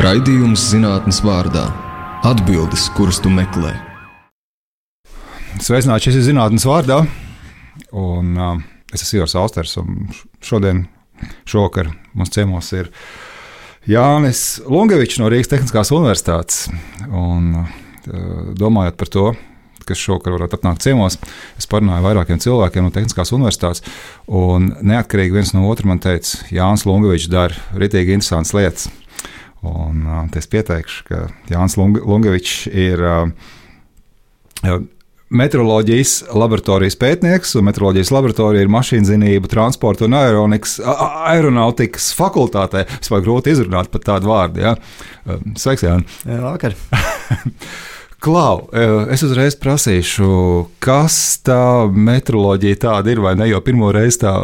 Raidījums zinātnes vārdā - atbildes, kuras tu meklē. Sveicināts, šis ir zinātnes vārdā. Un, uh, es esmu Ivars Austers, un šodien, šovakar mums ciemos ir Jānis Lungevičs no Rīgas Tehniskās Universitātes. Un, uh, domājot par to, kas šovakar varētu atnākt ciemos. Es parunāju vairākiem cilvēkiem no Tehniskās universitātes, un neatkarīgi viens no otra man teica, Jānis Lungovičs dara ritīgi interesantas lietas. Un uh, es pieteikšu, ka Jānis Lung Lungovičs ir uh, meteoroloģijas laboratorijas pētnieks, un meteoroloģijas laboratorija ir mašīnzinība, transporta un aeronautikas fakultātē. Vispār grūti izrunāt pat tādu vārdu. Ja? Sveiks, Jānis! Vakar! Klau, es uzreiz prasīšu, kas tā meteoroloģija tāda ir, vai ne? Jo pirmo reizi tā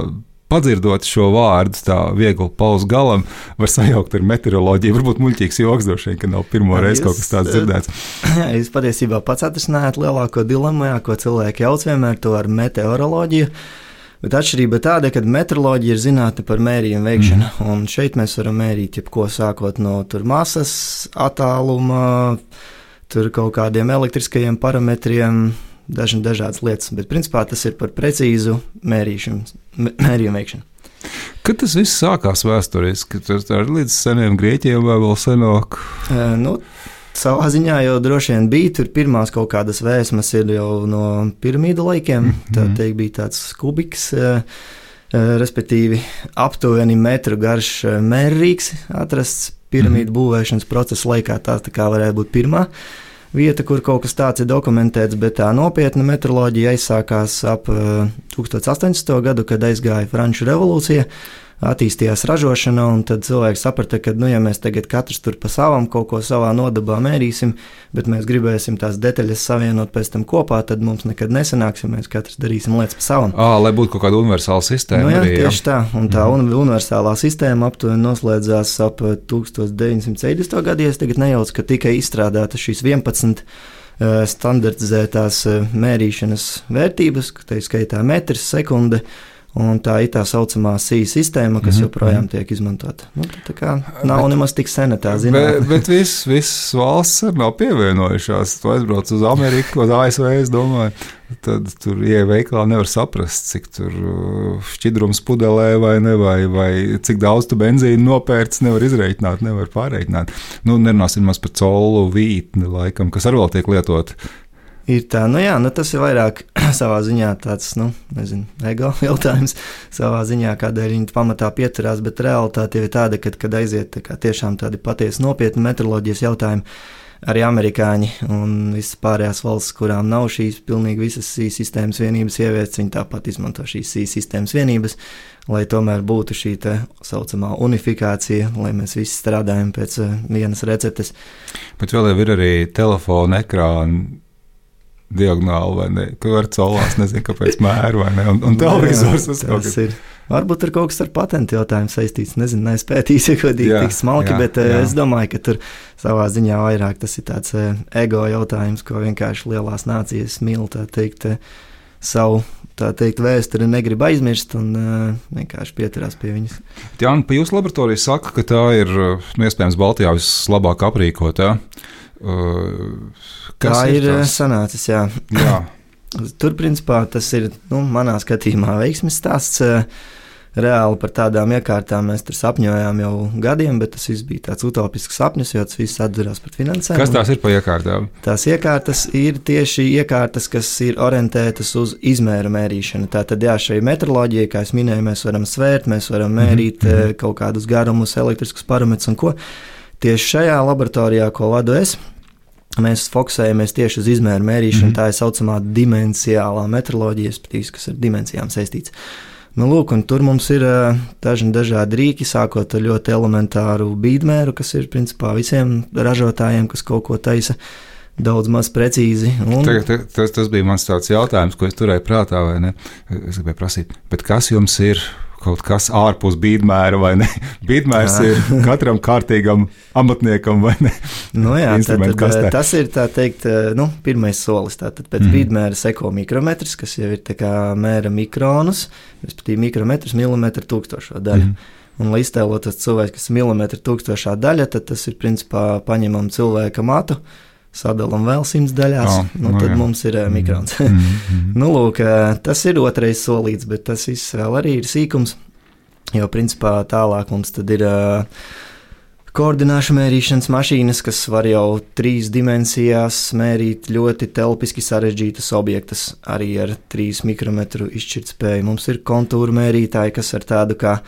padzirdot šo vārdu, tā viegli pauz galam, var sajaukt ar meteoroloģiju. Varbūt muļķīgs joks, droši vien, ka nav pirmo reizi kaut kas tāds dzirdēts. Jā, jūs patiesībā pats atrisinājāt lielāko dilemmu, ko cilvēki jauc vienmēr to ar meteoroloģiju. Bet atšķirība ir tāda, ka meteoroloģija ir zinātne par mērījumu veikšanu. Mm. Un šeit mēs varam mērīt jebko sākot no masas, attāluma tur kaut kādiem elektriskajiem parametriem, dažna, dažādas lietas. Bet principā tas ir par precīzu mērīšanu, mērījumu veikšanu. Kad tas viss sākās vēsturiski, tas ir līdz seniem grieķiem vai vēl senāk? E, nu, savā ziņā jau droši vien bija. Tur pirmās kaut kādas vēsmas ir jau no piramīdu laikiem. Mm -hmm. Tā teikt, bija tāds kubiks. E, respektīvi, aptuveni metru garš mērīgs atrasts piramīdu mm -hmm. būvēšanas procesa laikā. Tā, tā kā varētu būt pirmā vieta, kur kaut kas tāds ir dokumentēts, bet tā nopietna meteoroloģija aizsākās ap 1800. gadu, kad aizgāja Franču revolūcija attīstījās ražošana, un tad cilvēki saprata, ka, nu, ja mēs tagad katrs tur pa savam kaut ko savā nodabā mērīsim, bet mēs gribēsim tās detaļas savienot pēc tam kopā, tad mums nekad nesanāks, ja mēs katrs darīsim lietas pa savam. À, lai būtu kaut kāda universāla sistēma. Nu, jā, arī, jā. tieši tā, un tā mm. universālā sistēma aptuveni noslēdzās ap 1970. gadu, ja es tagad nejaucu, ka tikai izstrādāta šīs 11 standartizētās mērīšanas vērtības, tā ir skaitā metrs, sekunde, Un tā ir tā saucamā SIA sistēma, kas mm -hmm. joprojām tiek izmantota. Nu, tā kā nav bet, nemaz tik sena tā zinātnē. Bet, bet visas vis valsts arī nav pievienojušās. Tu aizbrauc uz Ameriku, uz ASV, es domāju, tad tur ieeja veikalā nevar saprast, cik tur uh, šķidrums pudelē vai ne, vai, vai cik daudz tu benzīnu nopērts, nevar izreikināt, nevar pārreikināt. Nu, nerunāsim maz par colu vītni, laikam, kas arī vēl tiek lietot ir tā, nu jā, nu tas ir vairāk savā ziņā tāds, nu, nezinu, ego jautājums. Savā ziņā, kādēļ viņi pamatā pieturās, bet realitāte ir tāda, ka, kad aiziet tā kā, tiešām tādi patiesi nopietni meteoroloģijas jautājumi, arī amerikāņi un visas pārējās valsts, kurām nav šīs pilnīgi visas šīs sistēmas vienības ieviestas, viņi tāpat izmanto šīs sistēmas vienības, lai tomēr būtu šī tā saucamā unifikācija, lai mēs visi strādājam pēc uh, vienas receptes. Bet vēl ir arī telefona ekrāna diagonāli vai ne. Ka var caurlās, nezinu, kāpēc mēru vai ne. Un, un televizors tas, tas ir. Varbūt tur kaut kas ar patentu jautājumu saistīts. Nezinu, neizpētīs, ja godīgi jā, tik smalki, jā, bet eh, jā. es domāju, ka tur savā ziņā vairāk tas ir tāds eh, ego jautājums, ko vienkārši lielās nācijas mīl, tā teikt, eh, savu tā teikt, vēsturi negrib aizmirst un uh, vienkārši pieturās pie viņas. Jā, un pa jūsu laboratoriju saka, ka tā ir, nu, iespējams, Baltijā vislabāk aprīkotā. Uh, Tā ir, ir sanācis, jā. jā. Tur, principā, tas ir nu, manā skatījumā veiksmīgs stāsts. Reāli par tādām iekārtām mēs tur sapņojām jau gadiem, bet tas viss bija tāds utopisks sapnis, jo tas viss atdarās par finansējumu. Kas tās ir par iekārtām? Tās iekārtas ir tieši iekārtas, kas ir orientētas uz izmēru mērīšanu. Tātad, jā, šai metroloģijai, kā jau minēju, mēs varam svērt, mēs varam mhm, mērīt mm -hmm. kaut kādus garumus, elektriskus parametrus un ko. Tieši šajā laboratorijā, ko vadu es, Mēs fokusējamies tieši uz izmēru mērīšanu, mm -hmm. tā saucamā dimensiālā metroloģija, kas ar dimensijām saistīts. Nu, lūk, tur mums ir uh, daži dažādi rīki, sākot ar ļoti elementāru bīdmēru, kas ir principā visiem ražotājiem, kas kaut ko taisa daudz maz precīzi. Un... Tagad, tas, tas bija mans jautājums, ko es turēju prātā? Es gribēju prasīt, kas jums ir? Kaut kas ārpus bīdmēra, vai ne? Bīdmērs jā. ir katram kārtīgam amatniekam, vai ne? Nu jā, tad, tad, tas ir tā teikt, nu, pirmais solis. Tātad pēc mm. bīdmēra seko mikrometrs, kas jau ir mēra mikronus, respektīvi mikrometrs, milimetru tūkstošo daļu. Mm. Un, lai iztēlotos cilvēks, kas ir milimetra tūkstošā daļa, tad tas ir principā paņemam cilvēka matu, sadalām vēl simts daļās, Oh, nu, nu tad jā. mums ir uh, mikrons. Mm -hmm. nu, lūk, eh, tas ir otrais solīts, bet tas viss vēl arī ir sīkums. Jo principā tālāk mums ir uh, koordināšu mērīšanas mašīnas, kas var jau trīs dimensijās mērīt ļoti telpiski sarežģītus objektus, arī ar trīs mikrometru izšķirtspēju. Mums ir kontūru mērītāji, kas ar tādu kā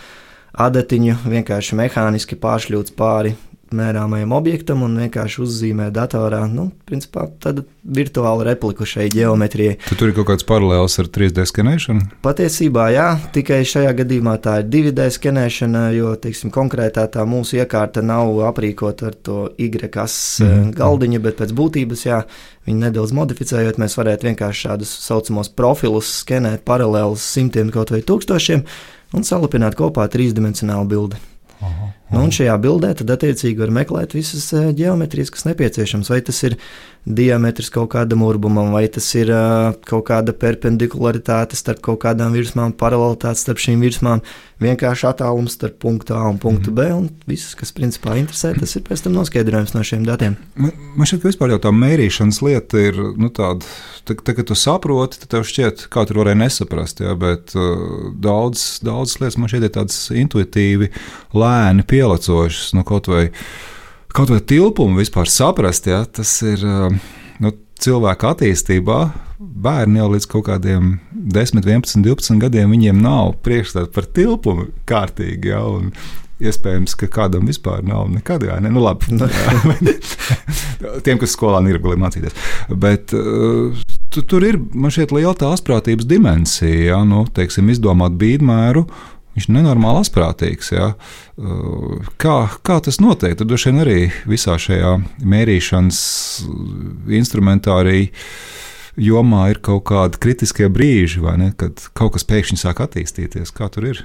adatiņu vienkārši mehāniski pāršļūts pāri mērāmajam objektam un vienkārši uzzīmē datorā, nu, principā tāda virtuāla replika šai geometrijai. Tu tur ir kaut kāds paralēls ar 3D skenēšanu. Patiesībā, jā, tikai šajā gadījumā tā ir 2D skenēšana, jo, teiksim, konkrētā tā mūsu iekārta nav aprīkota ar to Y-kas Mhm. galdiņu, bet pēc būtības, jā, viņi nedaudz modificējot, mēs varētu vienkārši šādus saucamos profilus skenēt paralēlus simtiem kaut vai tūkstošiem un salipināt kopā trīsdimensionālu bildi. Aha, Nu, un šajā bildē tad attiecīgi var meklēt visas eh, geometrijas, kas nepieciešams. Vai tas ir diametrs kaut kādam urbumam, vai tas ir uh, kaut kāda perpendikularitāte starp kaut kādām virsmām, paralelitāte starp šīm virsmām, vienkārši attālums starp punktu A un punktu B. Un viss, kas principā interesē, tas ir pēc tam noskaidrojums no šiem datiem. Man, man šķiet, ka vispār jau tā mērīšanas lieta ir nu, tāda, tā, tā, kad tu saproti, tad tev šķiet, kā tur varēja nesaprast. Jā, bet uh, daudz, daudz lietas man šķiet ir tādas intuitīvi, lēni pielecošas. Nu, kaut vai, kaut vai tilpumu vispār saprast, jā, tas ir uh, nu, cilvēka attīstībā. Bērni jau līdz kaut kādiem 10, 11, 12 gadiem viņiem nav priekšstats par tilpumu kārtīgi. Un, Iespējams, ka kādam vispār nav nekad jā, ne? nu, labi. Tiem, kas skolā negrib mācīties. Bet uh, tu, tur ir, man šķiet, liela tā asprātības dimensija. Jā, nu, teiksim, izdomāt bīdmēru. Viņš ir nenormāli asprātīgs. Ja? Uh, Kā, kā tas notiek? Tur droši vien arī visā šajā mērīšanas instrumentārija jomā ir kaut kādi kritiskie brīži, ne, kad kaut kas pēkšņi sāk attīstīties. Kā tur ir?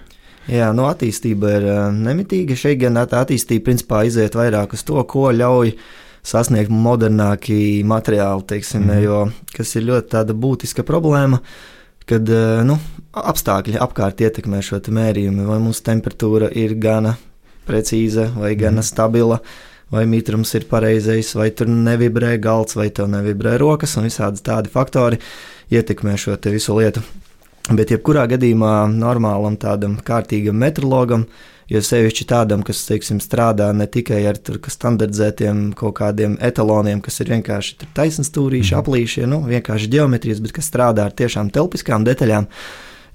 Jā, no attīstība ir uh, nemitīga. Šeit gan tā attīstība principā iziet vairāk uz to, ko ļauj sasniegt modernāki materiāli, teiksim, mm. jo, kas ir ļoti tāda būtiska problēma. Kad uh, nu, apstākļi apkārt ietekmē šo mērījumu, vai mums temperatūra ir gana precīza vai gana mm. stabila, vai mitrums ir pareizais, vai tur nevibrē galds, vai tev nevibrē rokas, un visādi tādi faktori ietekmē šo visu lietu. Bet, jebkurā gadījumā, normālam, tādam kārtīgam metrologam, jo sevišķi tādam, kas teiksim, strādā ne tikai ar tur, standardizētiem kaut kādiem etaloniem, kas ir vienkārši taisnība stūrīši, aplīšie, nu, vienkārši geometrijas, bet kas strādā ar tiešām telpiskām detaļām.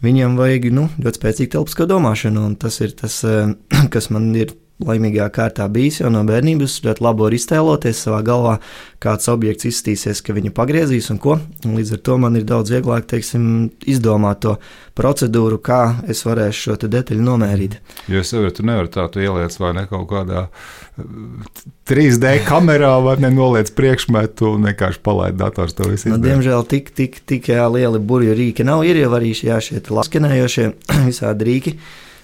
Viņam vajag nu, ļoti spēcīgu telpisko domāšanu, un tas ir tas, kas man ir laimīgā kārtā bijis jau no bērnības. Ļoti labi var iztēloties savā galvā, kāds objekts izskatīsies, ka viņu pagriezīs un ko. Un līdz ar to man ir daudz vieglāk teiksim, izdomāt to procedūru, kā es varēšu šo detaļu nomērīt. Jo es saprotu, tu nevari tā, tu ieliec vai ne kaut kādā 3D kamerā, vai nenoliec priekšmetu un vienkārši palaid dators to visu. Nu, diemžēl tik, tik, tik jā, lieli burbuļu rīki nav. Ir jau arī šie, šie laskenējošie visādi rīki.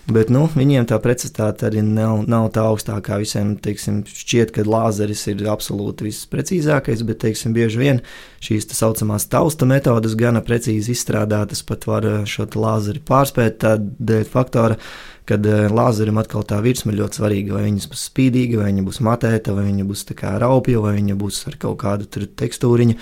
Bet nu, viņiem tā precizitāte arī nav, nav tā augstākā. Visiem teiksim, šķiet, ka lāzeris ir absolūti visprecīzākais, bet teiksim, bieži vien šīs tā saucamās tausta metodes gana precīzi izstrādātas, pat var šo lāzeri pārspēt tādēļ faktora, kad lāzerim atkal tā virsma ir ļoti svarīga. Vai viņa būs spīdīga, vai viņa būs matēta, vai viņa būs raupja, vai viņa būs ar kaut kādu tekstūriņu.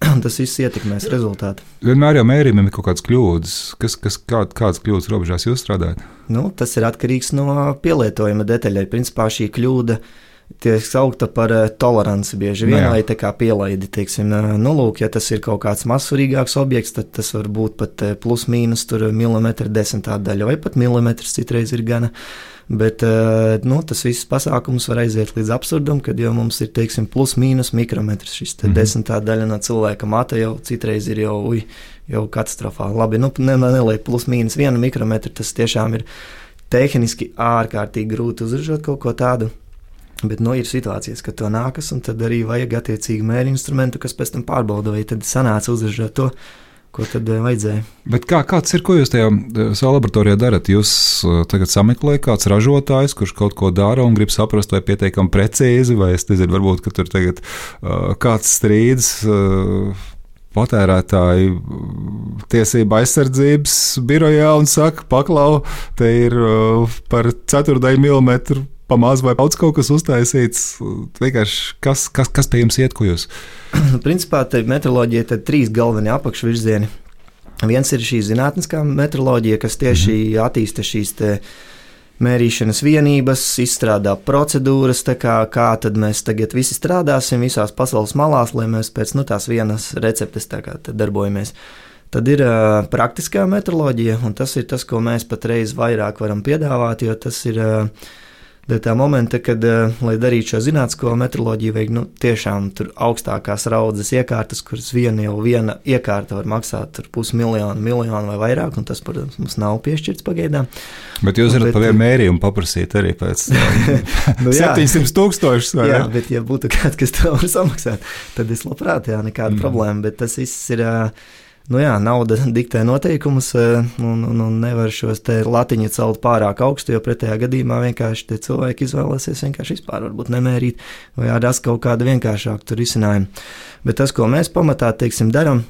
Tas viss ietekmēs rezultātu. Vienmēr jau mērījumiem ir kaut kādas kļūdas. Kas, kas, kā, kādas kļūdas robežās jūs strādājat? Nu, tas ir atkarīgs no pielietojuma detaļai. Principā šī kļūda tiek saukta par toleranci bieži vien, vai tā kā pielaidi. Teiksim, nu, lūk, ja tas ir kaut kāds mazsvarīgāks objekts, tad tas var būt pat plus-mínus milimetra desmitā daļa vai pat milimetrs citreiz ir gana. Bet nu, tas viss pasākums var aiziet līdz absurdam, kad jau mums ir teiksim, plus-mínus mikrometrs. Šis mm -hmm. desmitā daļa no cilvēka mata jau citreiz ir jau, uj, jau katastrofāli. Labi, nu, ne, neliek plus-mínus vienu mikrometru. Tas tiešām ir tehniski ārkārtīgi grūti uzražot kaut ko tādu. Bet nu, ir situācijas, kad to nākas, un tad arī vajag attiecīgi mēri instrumentu, kas pēc tam pārbauda, vai tad sanāca uzražot to ko tad vajadzēja. Bet kā, kāds ir, ko jūs tajā savā laboratorijā darat? Jūs tagad sameklējat kāds ražotājs, kurš kaut ko dara un grib saprast, vai pietiekami precīzi, vai es nezinu, varbūt tur tagad kāds strīds. Patērētāju tiesība aizsardzības birojā un saka, paklau, te ir par ceturdaļu milimetru pamazs vai daudz kaut kas uztaisīts. Vienkārši kas, kas, kas pie jums iet, ko jūs? Principā te meteoroloģija ir trīs galvenie apakšvirzieni. Viens ir šī zinātniskā meteoroloģija, kas tieši mm -hmm. attīsta šīs mērīšanas vienības, izstrādā procedūras, kā, kā tad mēs tagad visi strādāsim visās pasaules malās, lai mēs pēc nu, tās vienas receptes darbojamies. Tad ir uh, praktiskā meteoroloģija, un tas ir tas, ko mēs patreiz vairāk varam piedāvāt, jo tas ir uh, Bet tā momenta, kad, uh, lai darītu šo zinātnisko metroloģiju, vajag nu, tiešām augstākās raudzes iekārtas, kuras viena jau viena iekārta var maksāt pusmiljonu, miljonu vai vairāk, un tas, protams, mums nav piešķirts pagaidām. Bet jūs varat par vienu mērījumu paprasīt arī pēc nu, 700 tūkstošus. Jā, bet ja būtu kāds, kas to var samaksāt, tad es labprāt, jā, nekāda mm. problēma, bet tas viss ir. Uh, nu jā, nauda diktē noteikumus, e, un, un, un nevar šos te latiņu celt pārāk augstu, jo pretējā gadījumā vienkārši cilvēki izvēlēsies vienkārši vispār varbūt nemērīt vai rast kaut kādu vienkāršāku risinājumu. Bet tas, ko mēs pamatā, teiksim, darām,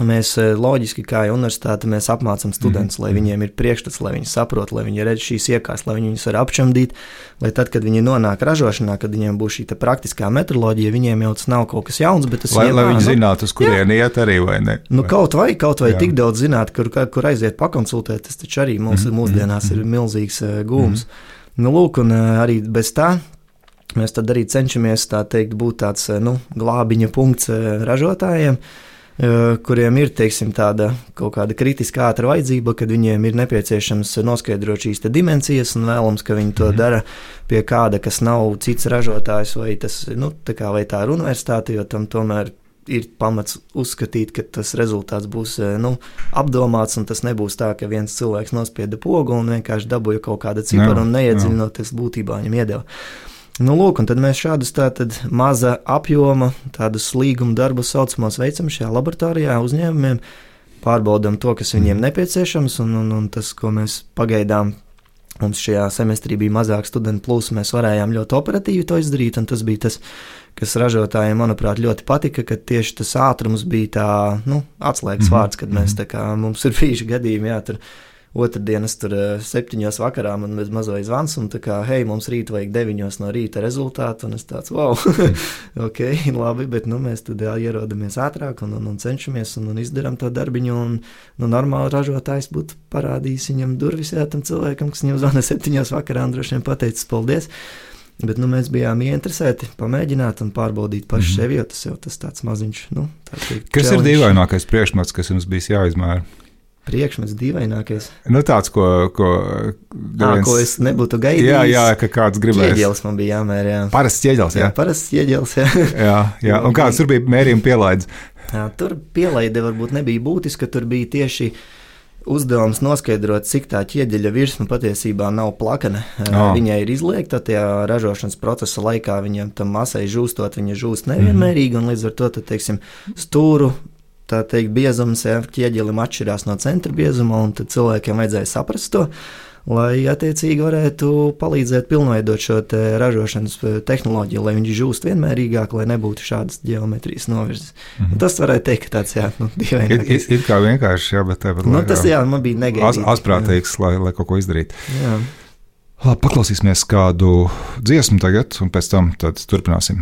Mēs eh, loģiski, kā jau universitāte, mēs apmācām studentus, mm -hmm. lai viņiem ir priekšstats, lai viņi saprot, lai viņi redz šīs iekārtas, lai viņi viņus var apčamdīt, lai tad, kad viņi nonāk ražošanā, kad viņiem būs šī praktiskā metroloģija, viņiem jau tas nav kaut kas jauns, bet tas ir. Lai, lai viņi nu, zinātu, uz kurien iet arī vai ne? Nu, kaut vai, kaut vai jā. tik daudz zināt, kur, kur aiziet pakonsultēt, tas taču arī mums, mm -hmm. mūsdienās ir mhm. milzīgs uh, gūms. Mm -hmm. Nu, lūk, un uh, arī bez tā. Mēs tad arī cenšamies tā teikt, būt tāds nu, glābiņa punkts ražotājiem. Eh, kuriem ir teiksim, tāda kaut kāda kritiska ātra vajadzība, kad viņiem ir nepieciešams noskaidrot šīs dimensijas, un vēlams, ka viņi to mm. dara pie kāda, kas nav cits ražotājs, vai, tas, nu, tā, vai tā ir universitāte, jo tam tomēr ir pamats uzskatīt, ka tas rezultāts būs eh, nu, apdomāts, un tas nebūs tā, ka viens cilvēks nospieda pogu un vienkārši dabūja kaut kādu ciparu un neiedziļinoties būtībā viņam iedeva. Nu, lūk, un tad mēs šādus tātad maza apjoma, tādus līguma darbus saucamos veicam šajā laboratorijā uzņēmumiem, pārbaudam to, kas viņiem mm. nepieciešams, un, un, un tas, ko mēs pagaidām mums šajā semestrī bija mazāk studentu plūsma, mēs varējām ļoti operatīvi to izdarīt, un tas bija tas, kas ražotājiem, manuprāt, ļoti patika, ka tieši tas ātrums bija tā, nu, atslēgas mm -hmm. vārds, kad mēs tā kā mums ir bijuši gadījumi, jā, tur Otradienas tur eh, septiņos vakarā man bez mazais zvans, un tā kā, hei, mums rīt vajag deviņos no rīta rezultātu, un es tāds, wow, ok, labi, bet nu, mēs tad jā, ierodamies ātrāk un, un, un cenšamies un, un izdarām to darbiņu, un nu, normāli ražotājs būtu parādījis viņam durvis jā, tam cilvēkam, kas viņam zvana septiņos vakarā, un droši vien pateicis paldies. Bet nu, mēs bijām ieinteresēti pamēģināt un pārbaudīt pašu mm -hmm. sevi, jo tas jau tas tāds maziņš. Nu, tā teikt, kas challenge. ir dīvainākais priekšmets, kas jums bijis jāizmēra? Priekšmets dīvainākais. Nu, tāds, ko, ko, à, ko es nebūtu gaidījis. Jā, jā, ka kāds gribēja. Ķieģelis man bija jāmēra. Jā. Parasts ķieģelis. Jā, jā parasts ķieģelis. Jā. jā, jā. Un kāds tur bija mērījuma pielaids? Jā, tur pielaide varbūt nebija būtiska, tur bija tieši. Uzdevums noskaidrot, cik tā ķieģeļa virsma patiesībā nav plakana. Oh. Viņai ir izliekta tajā ražošanas procesa laikā, viņam tam masai žūstot, viņa žūst nevienmērīgi, un līdz ar to, tad, teiksim, stūru tā teikt, biezums ja, ķieģelim atšķirās no centra biezuma, un cilvēkiem vajadzēja saprast to. Lai attiecīgi varētu palīdzēt pilnveidot šo te ražošanas eh, tehnoloģiju, lai viņš žūst vienmērīgāk, lai nebūtu šādas geometrijas novirzes. Mm -hmm. Tas varētu teikt, ka tāds jā, nu, ir, ir, ir kā vienkārši, jā, bet tāpat nu, tas jā, man bija negaidīts. As, asprātīgs, lai, lai kaut ko izdarītu. Jā. Labi, paklausīsimies kādu dziesmu tagad, un pēc tam turpināsim.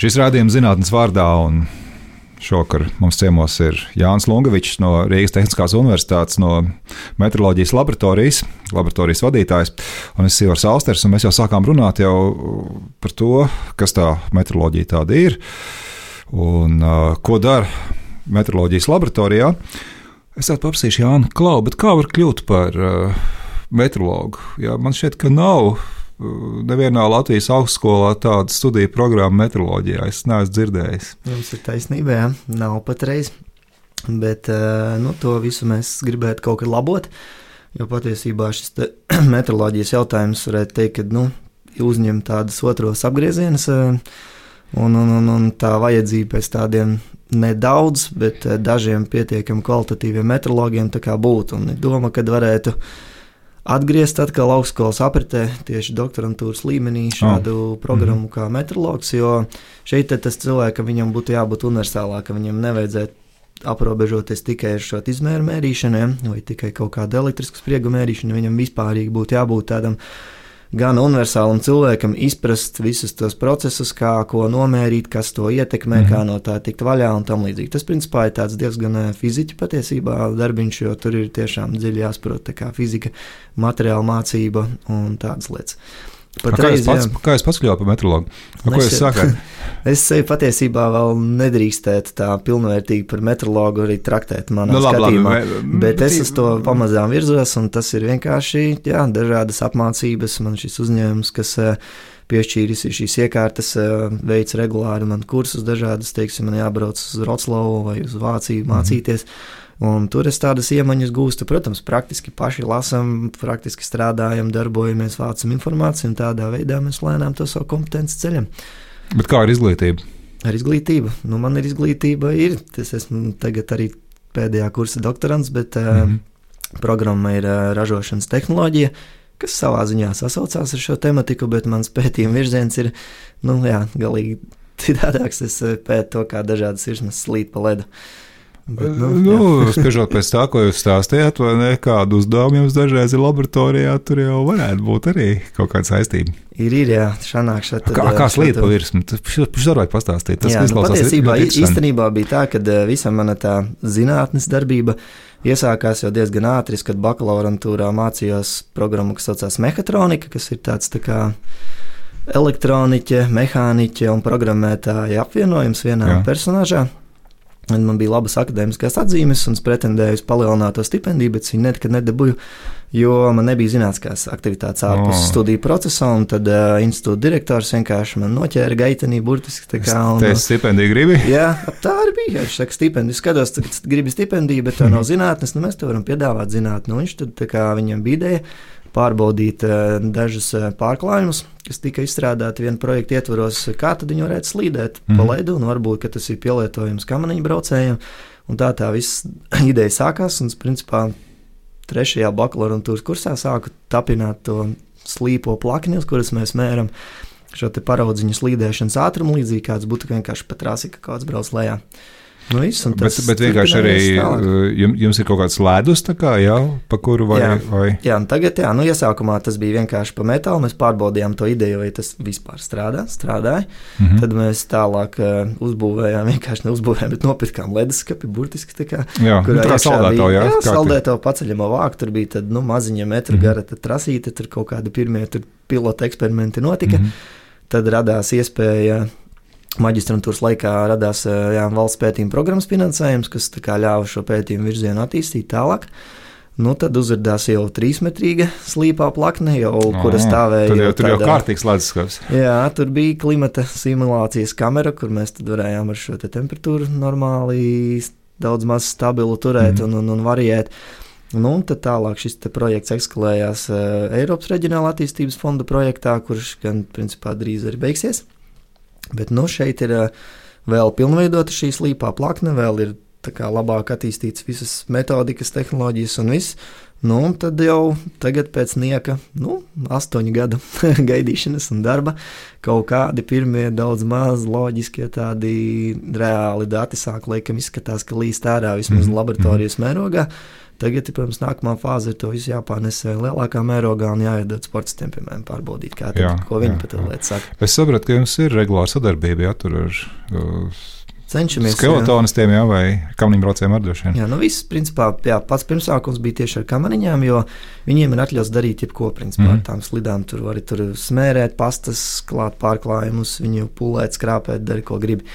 Šis rādījums zinātnes vārdā un Šovakar mums ciemos ir Jānis Lungavičs no Rīgas Tehniskās Universitātes, no meteoroloģijas laboratorijas, laboratorijas vadītājs, un es esmu Ivars Austers, un mēs jau sākām runāt jau par to, kas tā meteoroloģija tāda ir un uh, ko dara meteoroloģijas laboratorijā. Es tādu paprasīšu Jānu Klau, bet kā var kļūt par uh, meteorologu? Jā, man šķiet, ka nav nevienā Latvijas augstskolā tāda studiju programma meteoroloģijā. Es neesmu dzirdējis. Jums ir taisnība, jā, nav patreiz. Bet eh, nu, to visu mēs gribētu kaut kā labot. Jo patiesībā šis meteoroloģijas jautājums varētu teikt, ka nu, uzņem tādas otros apgriezienus, eh, un, un, un, un tā vajadzība pēc tādiem nedaudz, bet eh, dažiem pietiekami kvalitatīviem meteorologiem būtu. Un doma, kad varētu atgriezt atkal augstskolas apritē, tieši doktorantūras līmenī, šādu oh. programmu mm. kā meteorologs. Jo šeit tas cilvēkam būtu jābūt universālākam, viņam nevajadzētu aprobežoties tikai ar šo izmēru mērīšanu, vai tikai kaut kādu elektrisku spriegu mērīšanu. Viņam vispārīgi būtu jābūt tādam gan universālam cilvēkam izprast visus tos procesus, kā ko nomērīt, kas to ietekmē, -hmm. kā no tā tikt vaļā un tam līdzīgi. Tas, principā, ir diezgan eh, fiziķa patiesībā darbiņš, jo tur ir tiešām dziļi jāsaprot fizika, materiāla mācība un tādas lietas. Pat kā, reiz, kā es pats kļuvu par meteorologu? Ko es saku? es sevi patiesībā vēl nedrīkstētu tā pilnvērtīgi par meteorologu arī traktēt manā nu, skatījumā. Labi, labi, bet es uz to pamazām virzos, un tas ir vienkārši jā, dažādas apmācības. Man šis uzņēmums, kas eh, piešķīris šīs iekārtas, eh, veids regulāri man kursus dažādas, teiksim, man jābrauc uz Roclavu vai uz Vāciju mhm. mācīties. Mm -hmm. Un tur es tādas iemaņas gūstu. Protams, praktiski paši lasām, praktiski strādājam, darbojamies, vācam informāciju, un tādā veidā mēs lēnām to savu kompetenci ceļam. Bet kā ar izglītību? Ar izglītību. Nu, man ir izglītība, ir. Es esmu tagad arī pēdējā kursa doktorants, bet mm -hmm. uh, programma ir uh, ražošanas tehnoloģija, kas savā ziņā sasaucās ar šo tematiku, bet mans pētījuma virziens ir nu, jā, galīgi citādāks. Es pētu to, kā dažādas sirsmas slīd pa ledu. Bet, nu, nu, Spriežot pēc tā, ko jūs stāstījāt, vai ne, kādu uzdevumu jums dažreiz ir laboratorijā, tur jau varētu būt arī kaut kāda saistība. Ir, ir, jā, šanāk šeit. Kā, kā slīd pa virsmu? Tas var vajag pastāstīt. Tas jā, nu, patiesībā īstenībā bija tā, ka eh, visa mana tā zinātnes darbība iesākās jau diezgan ātri, kad bakalaurantūrā mācījos programmu, kas saucās mehatronika, kas ir tāds tā kā elektroniķe, mehāniķe un programmētāja apvienojums vienā jā. personāžā. Man bija labas akadēmiskās atzīmes, un es pretendēju uz palielināto stipendiju, bet viņu nekad nedabūju, jo man nebija zinātniskās aktivitātes ārpus oh. studiju procesa. Tad uh, institūta direktors vienkārši man noķēra gaitenī, burtiski tā kā. Un, tā stipendija gribi? Jā, tā arī bija. Viņš saka, stipendiju skatos, ka gribi stipendiju, bet tā nav zinātnes, nu mēs te varam piedāvāt zinātni. Nu, viņš tad tā kā viņam ideja pārbaudīt uh, dažus uh, pārklājumus, kas tika izstrādāti viena projekta ietvaros, kā tad viņi varētu slīdēt mm. pa mhm. ledu, un varbūt tas ir pielietojams kamaniņu braucējiem. Un tā tā viss ideja sākās, un es principā trešajā bakalaura kursā sāku tapināt to slīpo plakni, uz kuras mēs mēram šo paraudziņu slīdēšanas ātrumu, līdzīgi kāds būtu vienkārši pat rāsika, kāds brauc lejā. Uh, Nu, viss, bet, bet vienkārši arī uh, jums ir kaut kāds ledus, kā, jā, pa kuru vai. Jā, vai? jā tagad, jā, nu, iesākumā tas bija vienkārši pa metālu. Mēs pārbaudījām to ideju, vai tas vispār strādā. Strādāja. Mm -hmm. Tad mēs tālāk uh, uzbūvējām, vienkārši neuzbūvējām, bet nopirkām leduskapi, burtiski tā kā. Jā, kurā nu, saldēto, jā, jā saldēto paceļamo vāku. Tur bija tad, nu, maziņa metra mm -hmm. gara trasīte, tur kaut kādi pirmie pilota eksperimenti notika. Mm -hmm. Tad radās iespēja Maģistrantūras laikā radās jā, valsts pētījuma programmas finansējums, kas ļāva šo pētījumu virzienu attīstīt tālāk. Nu, tad uzrādījās jau trīsmetrīga slīpā plakne, jau, oh, kura stāvēja. Tur jau, tur jau kārtīgs leduskapis. Jā, tur bija klimata simulācijas kamera, kur mēs varējām ar šo te temperatūru normāli, daudz maz stabilu turēt mm. un, un, un variēt. Nu, un tad tālāk šis projekts eskalējās uh, Eiropas Reģionālā attīstības fonda projektā, kurš gan principā drīz arī beigsies. Bet nu, šeit ir eh, vēl pilnveidota šī slīpā plakne, vēl ir labāk attīstīts visas metodikas, tehnoloģijas un viss. Nu, tad jau tagad, pēc nieka, nu, astoņu gadu gaidīšanas un darba, kaut kādi pirmie, daudz maz loģiskie, tādi reāli dati sāk laikam izskatās, ka līst ārā vismaz mm -hmm. laboratorijas mērogā. Tagad, protams, nākamā fāze ir to visu jāpārnes lielākā mērogā un jāiedod sportistiem, piemēram, pārbaudīt, kā tad, jā, ko viņi par to lietu saka. Es sapratu, ka jums ir regulāra sadarbība ja, ar uh, cenšamies. Skeletonistiem, jā, vai kamaniņbraucējiem ar vien. Jā, nu viss, principā, jā, pats pirmsākums bija tieši ar kamaniņām, jo viņiem ir atļauts darīt jebko, principā, mm. ar tām slidām. Tur var tur smērēt pastas, klāt pārklājumus, viņu pulēt, skrāpēt, darīt, ko gribi.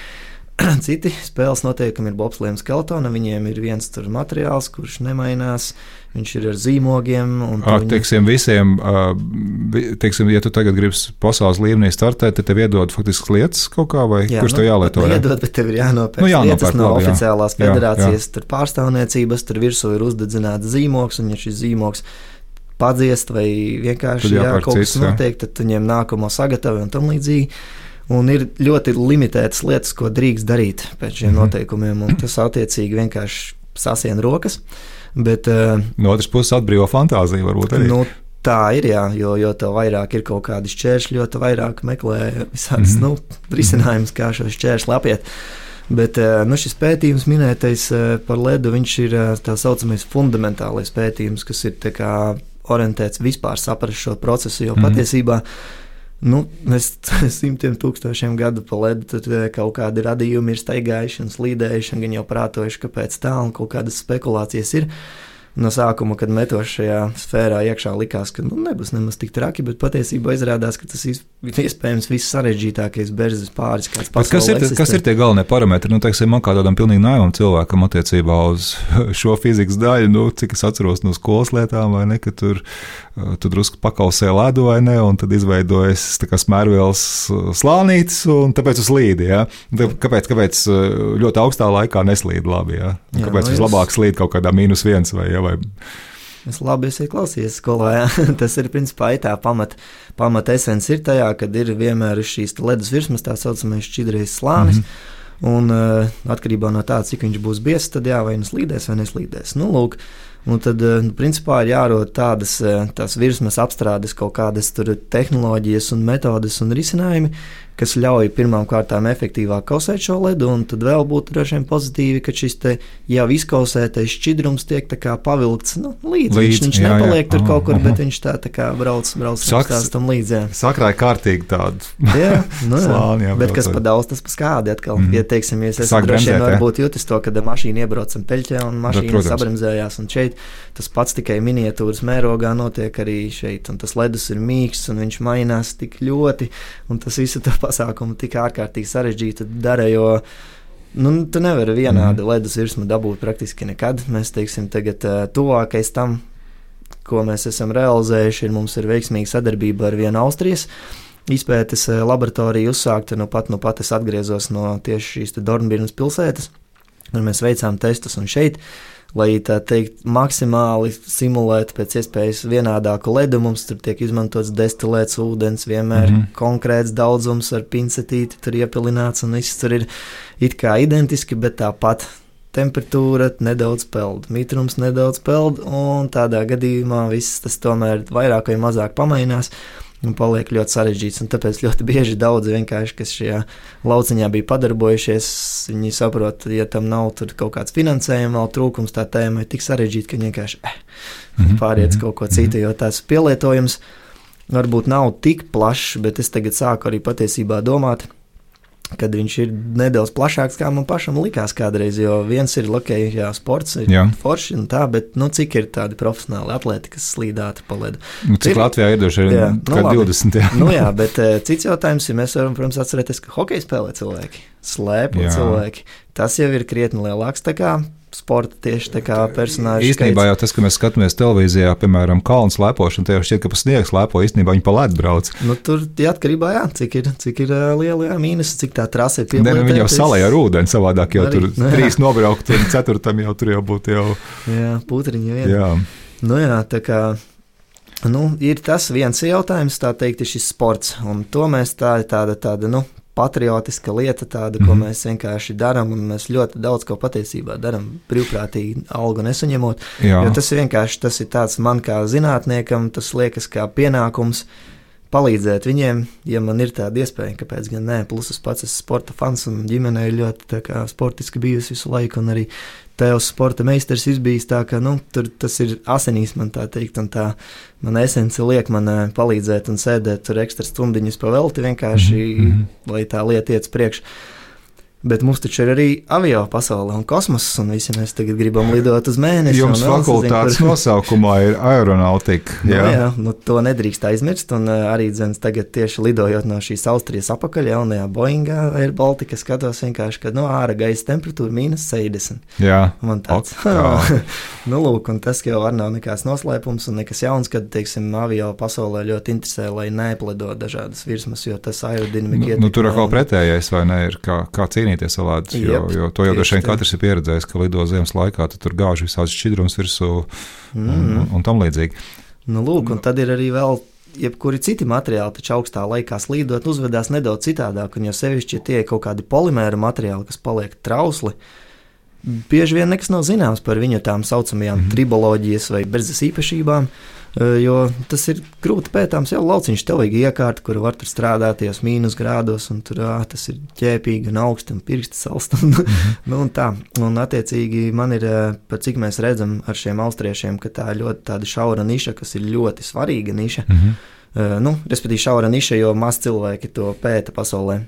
Citi spēles noteikumi ir bobslēm skeletona. Viņiem ir viens materiāls, kurš nemainās. Viņš ir ar zīmogiem. Ak, viņi... teiksim, visiem, teiksim, ja tu tagad gribi pasaules līmenī startēt, tad tev iedod faktiski lietas kaut kā, vai jā, kurš nu, tev jālieto? Jā, iedod, bet tev ir jānopērk nu, jānopērk no labi, oficiālās jā. federācijas, jā, jā. tur pārstāvniecības, tur virsū ir uzdedzināts zīmogs, un ja šis zīmogs padziest vai vienkārši jā, kaut kas notiek, tad tu ņem nākamo sagatavojumu un tam līdzīgi. Un ir ļoti limitētas lietas, ko drīkst darīt pēc šiem mm -hmm. noteikumiem, un tas attiecīgi vienkārši sasien rokas. Bet, uh, no otras puses, atbrīvo fantāziju varbūt arī. Nu, Tā ir, jā, jo, jo vairāk ir kaut kādi šķēršļi, jo vairāk meklē visādas mm -hmm. nu, risinājumus, kā šo šķēršļu apiet. Bet eh, nu, šis pētījums, minētais eh, par ledu, viņš ir tā saucamais fundamentālais pētījums, kas ir orientēts vispār saprast šo procesu, jo mm -hmm. patiesībā Nu, mēs simtiem tūkstošiem gadu pa ledu eh, kaut kādi radījumi ir staigājuši un slīdējuši, un gan jau prātojuši, kāpēc tā, un kādas spekulācijas ir. Uh, no sākuma, kad metos šajā sfērā iekšā, likās, ka nu, nebūs nemaz tik traki, bet patiesībā izrādās, ka tas ir iespējams viss sarežģītākais berzes pāris, kāds pasaules kas ir, eksistē. kas ir tie galvenie parametri? Nu, teiksim, man kā tādam pilnīgi naivam cilvēkam attiecībā uz šo fizikas daļu, nu, cik es atceros no skolas lietām, vai ne, ka tur, uh, tur drusku pakausē ledu vai ne, un tad izveidojas smērvielas uh, slānītes, un tāpēc uz līdi, ja? Kāpēc, kāpēc uh, ļoti augstā laikā neslīd labi, ja? Kāpēc Jā, no vislabāk slīd kaut kādā mīnus viens vai, ja? Vai Es labi esmu klausījies skolā. Jā. Tas ir principā tā pamata pamat esence ir tajā, ka ir vienmēr šīs ledus virsmas, tā saucamais šķidrais slānis. Mm -hmm. Un uh, atkarībā no tā, cik viņš būs biezs, tad jā, vai nu slīdēs vai neslīdēs. Nu, lūk, Un tad, nu, principā, ir jārod tādas virsmas apstrādes, kaut kādas tehnoloģijas, un metodes un risinājumi, kas ļauj pirmām kārtām efektīvāk kausēt šo ledu, un tad vēl būtu droši vien pozitīvi, ka šis te jau izkausētais šķidrums tiek pavilkts nu, līdzi. līdz. Viņš, viņš jā, nepaliek jā. tur kaut kur, uh -huh. bet viņš tā, tā kā brauc, brauc Saks, tam līdzi. Sakrāja kārtīgi tādu nu. Jā, bet kas pa daudz, tas pa skādi atkal. Mm -hmm. Ja, teiksim, ja es esmu droši vien varbūt jutis to, kad mašīna iebraucam peļķē un mašīna sabremzējās, un šeit tas pats tikai miniatūras mērogā notiek arī šeit, un tas ledus ir mīksts, un viņš mainās tik ļoti, un tas visu tā pasākumu tik ārkārtīgi sarežģīti dara. Jo, Nu, tu nevari vienādi mm. ledus virsmu dabūt praktiski nekad. Mēs teiksim, tagad uh, tuvākais tam, ko mēs esam realizējuši, ir mums ir veiksmīga sadarbība ar vienu Austrijas izpētes laboratoriju uzsākta. Nu pat, nu pat es atgriezos no tieši šīs Dornbirnas pilsētas, un mēs veicām testus un šeit. Uh, lai tā teikt, maksimāli simulētu pēc iespējas vienādāku ledu. Mums tur tiek izmantots destilēts ūdens, vienmēr mm -hmm. konkrēts daudzums ar pincetīti tur iepilināts, un viss tur ir it kā identiski, bet tāpat temperatūra nedaudz peld, mitrums nedaudz peld, un tādā gadījumā viss tas tomēr vairāk vai mazāk pamainās un paliek ļoti sarežģīts. Tāpēc ļoti bieži daudzi vienkārši, kas šajā lauciņā bija padarbojušies, viņi saprot, ja tam nav kaut kāds finansējuma vēl trūkums, tā tēma ir tik sarežģīta, ka vienkārši eh, mhm, pāriet uz mhm, kaut ko citu, mhm. jo tās pielietojums varbūt nav tik plašs, bet es tagad sāku arī patiesībā domāt kad viņš ir nedaudz plašāks, kā man pašam likās kādreiz. Jo viens ir lokēji, jā, sports, ir jā. forši un tā, bet nu, cik ir tādi profesionāli atlēti, kas slīdāti pa ledu? Nu, cik ir, Latvijā ir doši jā, nu, 20? Jā. nu, jā, bet uh, cits jautājums ir, mēs varam, protams, atcerēties, ka hokeja spēlē cilvēki, slēpj cilvēki. Tas jau ir krietni lielāks sporta tieši tā kā personāžs. Īstenībā skaits. jau tas, ka mēs skatāmies televīzijā, piemēram, kalnu slēpošanu, tie jau šķiet, ka pa sniegs slēpo, īstenībā viņi pa ledu brauc. Nu, tur ir atkarībā, jā, cik ir, cik ir uh, liela jā, mīnus, cik tā trase ir pieejama. Viņi jau salē ar ūdeni savādāk, jau Arī, tur nu, trīs nobraukt, un ceturtam jau tur jau būtu jau. Jā, putriņi vien. Jā. Nu jā, tā kā. Nu, ir tas viens jautājums, tā teikt, ir šis sports. Un to mēs tā ir tāda, tāda nu, patriotiska lieta, tāda, mm. ko mhm. mēs vienkārši darām, un mēs ļoti daudz ko patiesībā darām brīvprātīgi, algu nesaņemot. Jā. Jo tas vienkārši tas ir tāds man kā zinātniekam, tas liekas kā pienākums palīdzēt viņiem, ja man ir tāda iespēja, kāpēc gan nē. Plus es pats esmu sporta fans un ģimene ir ļoti kā, sportiski bijusi visu laiku. Un arī tēvs sporta meistars ir bijis tā, ka nu, tur tas ir asinīs man tā teikt. Un tā mana esence liek man palīdzēt un sēdēt tur ekstra stundiņas pa velti vienkārši, mm -hmm. lai tā lieta iet priekšā. Bet mums taču ir arī avio pasaule un kosmoss, un visi mēs tagad gribam lidot uz mēnesi. Jums fakultātes kur... nosaukumā ir aeronautika. Jā, nu, jā nu, to nedrīkst aizmirst. Un arī dzens tagad tieši lidojot no šīs Austrijas apakaļ, jaunajā Boeingā Air Baltica skatos vienkārši, ka no ārā gaisa temperatūra mīnus 60. Jā, man tāds. nu, lūk, un tas jau var nav nekāds noslēpums un nekas jauns, kad, teiksim, avio pasaulē ļoti interesē, lai neplido dažādas virsmas, jo tas aerodinamika nu, nu, tur atkal pretējais, vai ne, ir kā, kā cīnīties mainīties salātus. Jo, Jep, jo to jau droši vien katrs ir pieredzējis, ka lido ziemas laikā, tad tur gāž visādi šķidrums virsū mm. un, un, un tam līdzīgi. Nu, lūk, un tad ir arī vēl jebkuri citi materiāli, taču augstā laikā slīdot, uzvedās nedaudz citādāk. Un jau sevišķi, tie ir kaut kādi polimēra materiāli, kas paliek trausli, bieži vien nekas nav zināms par viņu tām saucamajām mm -hmm. triboloģijas vai berzes īpašībām. Jo tas ir grūti pētāms jau lauciņš, tev vajag iekārtu, kur var tur strādāt tajos mīnus grādos, un tur ā, tas ir ķēpīgi un augsti un pirksti salst. Un, mm -hmm. nu, un tā, un attiecīgi man ir, par cik mēs redzam ar šiem austriešiem, ka tā ir ļoti tāda šaura niša, kas ir ļoti svarīga niša. Mm -hmm. nu, respektīvi, šaura niša, jo maz cilvēki to pēta pasaulē.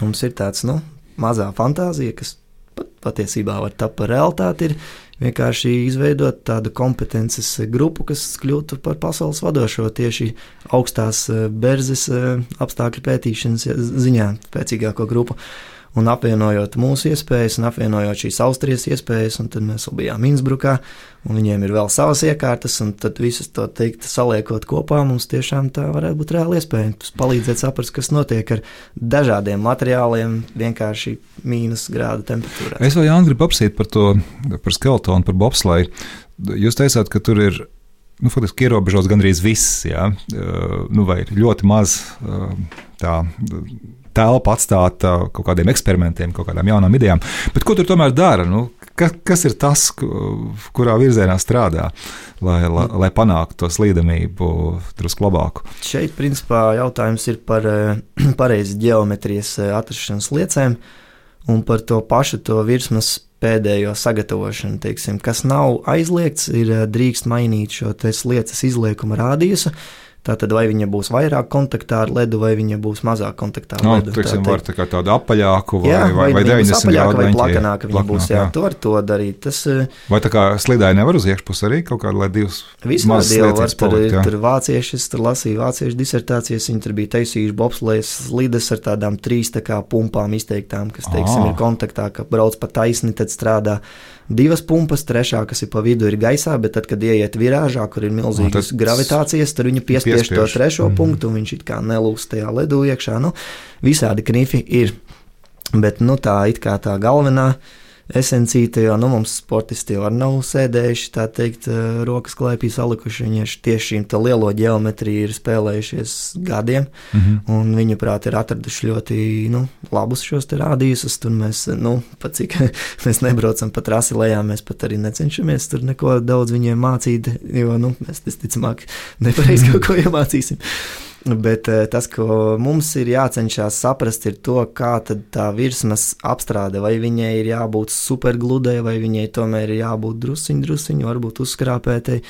Mums ir tāds, nu, mazā fantāzija, kas pat, patiesībā var tapt par realitāti. Ir, vienkārši izveidot tādu kompetences grupu, kas kļūtu par pasaules vadošo tieši augstās eh, berzes eh, apstākļu pētīšanas ziņā, spēcīgāko grupu. Un apvienojot mūsu iespējas, un apvienojot šīs Austrijas iespējas, un tad mēs bijām Innsbrukā, un viņiem ir vēl savas iekārtas, un tad visus to teikt, saliekot kopā, mums tiešām tā varētu būt reāla iespēja. Palīdzēt saprast, kas notiek ar dažādiem materiāliem, vienkārši mīnus grādu temperatūrā. Es vēl Jānis gribu apsīt par to, par skeletonu, par bobslēju. Jūs teicāt, ka tur ir nu, faktiski ierobežots gandrīz viss, jā, nu, vai ļoti maz tā telpu atstāt kaut kādiem eksperimentiem, kaut kādām jaunām idejām. Bet ko tur tomēr dara? Nu, ka, kas ir tas, kurā virzienā strādā, lai, lai, lai panāktu to slīdamību drusku labāku? Šeit, principā, jautājums ir par pareizi geometrijas atrašanas liecēm un par to pašu to virsmas pēdējo sagatavošanu, teiksim, kas nav aizliegts, ir drīkst mainīt šo lietas izliekuma rādījusu. Tātad, vai viņa būs vairāk kontaktā ar ledu, vai viņa būs mazāk kontaktā ar no, ledu. Teiksim, tā var tā kā tādu apaļāku, vai, jā, vai, vai 90 grādu vai plakanāka viņa būs. Jā, jā. tu vari to darīt. Tas, eh, vai tā kā slidāji nevar uz iekšpusi arī kaut kādu, lai divas mazas lietas var, tur, palikt, tur vāciešus, tur lasīja vāciešu disertācijas, viņi tur bija taisījuši bobslējas slides ar tādām trīs tā kā pumpām izteiktām, kas, teiksim, ir kontaktā, ka brauc pa taisni, tad strādā divas pumpas, trešā, kas ir pa vidu, ir gaisā, bet tad, kad ieiet virāžā, kur ir milzīgas no, gravitācijas, tad viņi piespiež, piespiež to trešo mm -hmm. punktu, un viņš it kā nelūst tajā ledū iekšā. Nu, visādi knifi ir. Bet nu, tā ir tā galvenā esencīte, jo nu, mums sportisti jau nav sēdējuši, tā teikt, eh, rokas klēpī salikuši. Viņi tieši šīm lielo geometriju ir spēlējušies gadiem, mm -hmm. un viņi, prāt, ir atraduši ļoti nu, labus šos rādījumus. Tur mēs, nu, pat cik mēs nebraucam pa trasi lejā, mēs pat arī necenšamies tur neko daudz viņiem mācīt, jo nu, mēs, ticamāk, nepareizi kaut ko iemācīsim. Bet eh, tas, ko mums ir jācenšas saprast, ir to, kā tā virsmas apstrāde, vai viņai ir jābūt supergludai, vai viņai tomēr ir jābūt drusciņ, drusciņ, varbūt uzskrāpētai,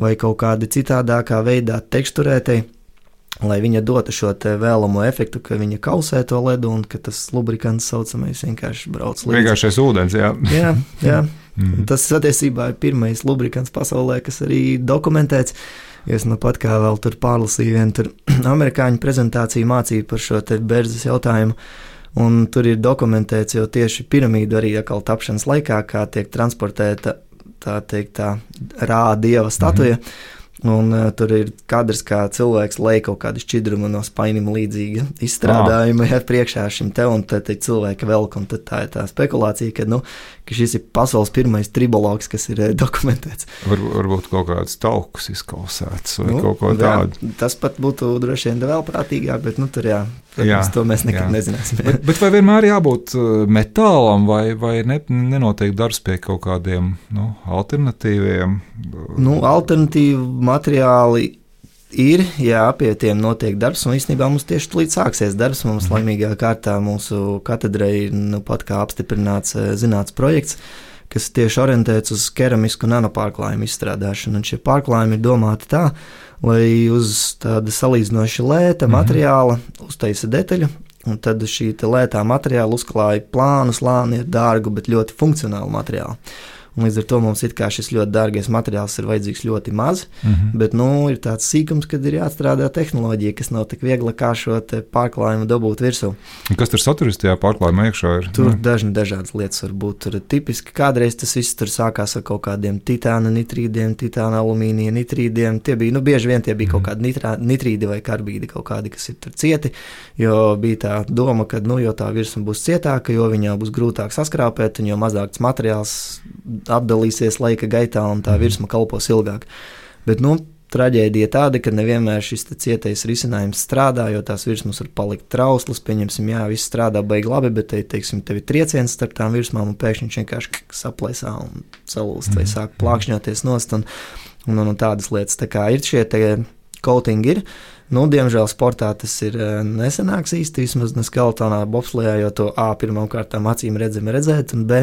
vai kaut kādā citādākā veidā teksturētai. Lai viņa dotu šo vēlamo efektu, ka viņa kausē to ledu un ka tas lubrikants saucamais vienkārši brauc līdzi. Vienkāršais ūdens, jā. jā, jā. Mm. Tas patiesībā ir pirmais lubrikants pasaulē, kas arī dokumentēts. Es nu pat kā vēl tur pārlasīju vienu amerikāņu prezentāciju mācību par šo berzes jautājumu. Un tur ir dokumentēts jau tieši piramīdu arī atkal tapšanas laikā, kā tiek transportēta tā teikt tā rāda dieva statuja. Mm -hmm. Un uh, tur ir kadrs, kā cilvēks lej kaut kādu šķidrumu no spainima līdzīga izstrādājuma ah. priekšā šim te, un tad ir cilvēka velk, un tā ir tā spekulācija, ka, nu, ka šis ir pasaules pirmais tribologs, kas ir uh, dokumentēts. Var, varbūt kaut kāds taukus izkausēts vai nu, kaut ko tādu. Jā, tas pat būtu droši vien vēl prātīgāk, bet, nu, tur jā, Jā, to mēs nekad jā. nezināsim. bet, bet vai vienmēr jābūt uh, metālam, vai, vai ne, nenotiek darbs pie kaut kādiem nu, alternatīviem? Nu, alternatīvi materiāli Ir, jā, pie tiem notiek darbs, un īstenībā mums tieši līdz sāksies darbs. Mums Mhm. laimīgā kārtā mūsu katedrai ir nu, pat kā apstiprināts zinātnīs projekts, kas tieši orientēts uz keramisku nanopārklājumu izstrādāšanu. Un šie pārklājumi ir domāti tā, lai uz tāda salīdzinoši lēta Mhm. materiāla uztaisa detaļu. Un tad šī lētā materiāla uzklāja plānu, slāni ar dārgu, bet ļoti funkcionālu materiālu. Līdz ar to mums kā šis ļoti dārgais materiāls ir vajadzīgs ļoti maz, Mhm. bet nu, ir tāds sīkums, kad ir jāatstrādā tehnoloģija, kas nav tik viegla kā šo pārklājumu dabūt virsū. Kas tur saturas tajā pārklājumā iekšā? Ir? Tur Nu, dažni dažādas lietas var būt. Tur ir tipiski kādreiz tas viss tur sākās ar kaut kādiem titāna nitrīdiem, titāna alumīnija nitrīdiem. Tie bija, nu, bieži vien tie bija kaut kādi nitrā, nitrīdi vai karbīdi, kaut kādi, kas ir tur cieti. Jo bija tā doma, ka, nu, jo tā virsma būs cietāka, jo viņā būs grūtāk saskrāpēt, un jo mazāk tas materiāls atdalīsies laika gaitā, un tā virsma kalpos ilgāk. Bet, nu, Traģēdija tāda, ka nevienmēr šis cietais risinājums strādā, jo tās virsmas var palikt trauslas. Pieņemsim, jā, viss strādā baigi labi, bet, te, teiksim, tev ir trieciens starp tām virsmām, un pēkšņi viņš vienkārši saplēsā un salūst vai sāk plākšņoties nost. Un, un, un, un tādas lietas. Tā kā ir šie te coatingi, ir. Nu, diemžēl sportā tas ir eh, nesenāks īsti, vismaz ne skeletonā, bobslijā, jo to A pirmām kārtām acīm redzami redzēt, un B,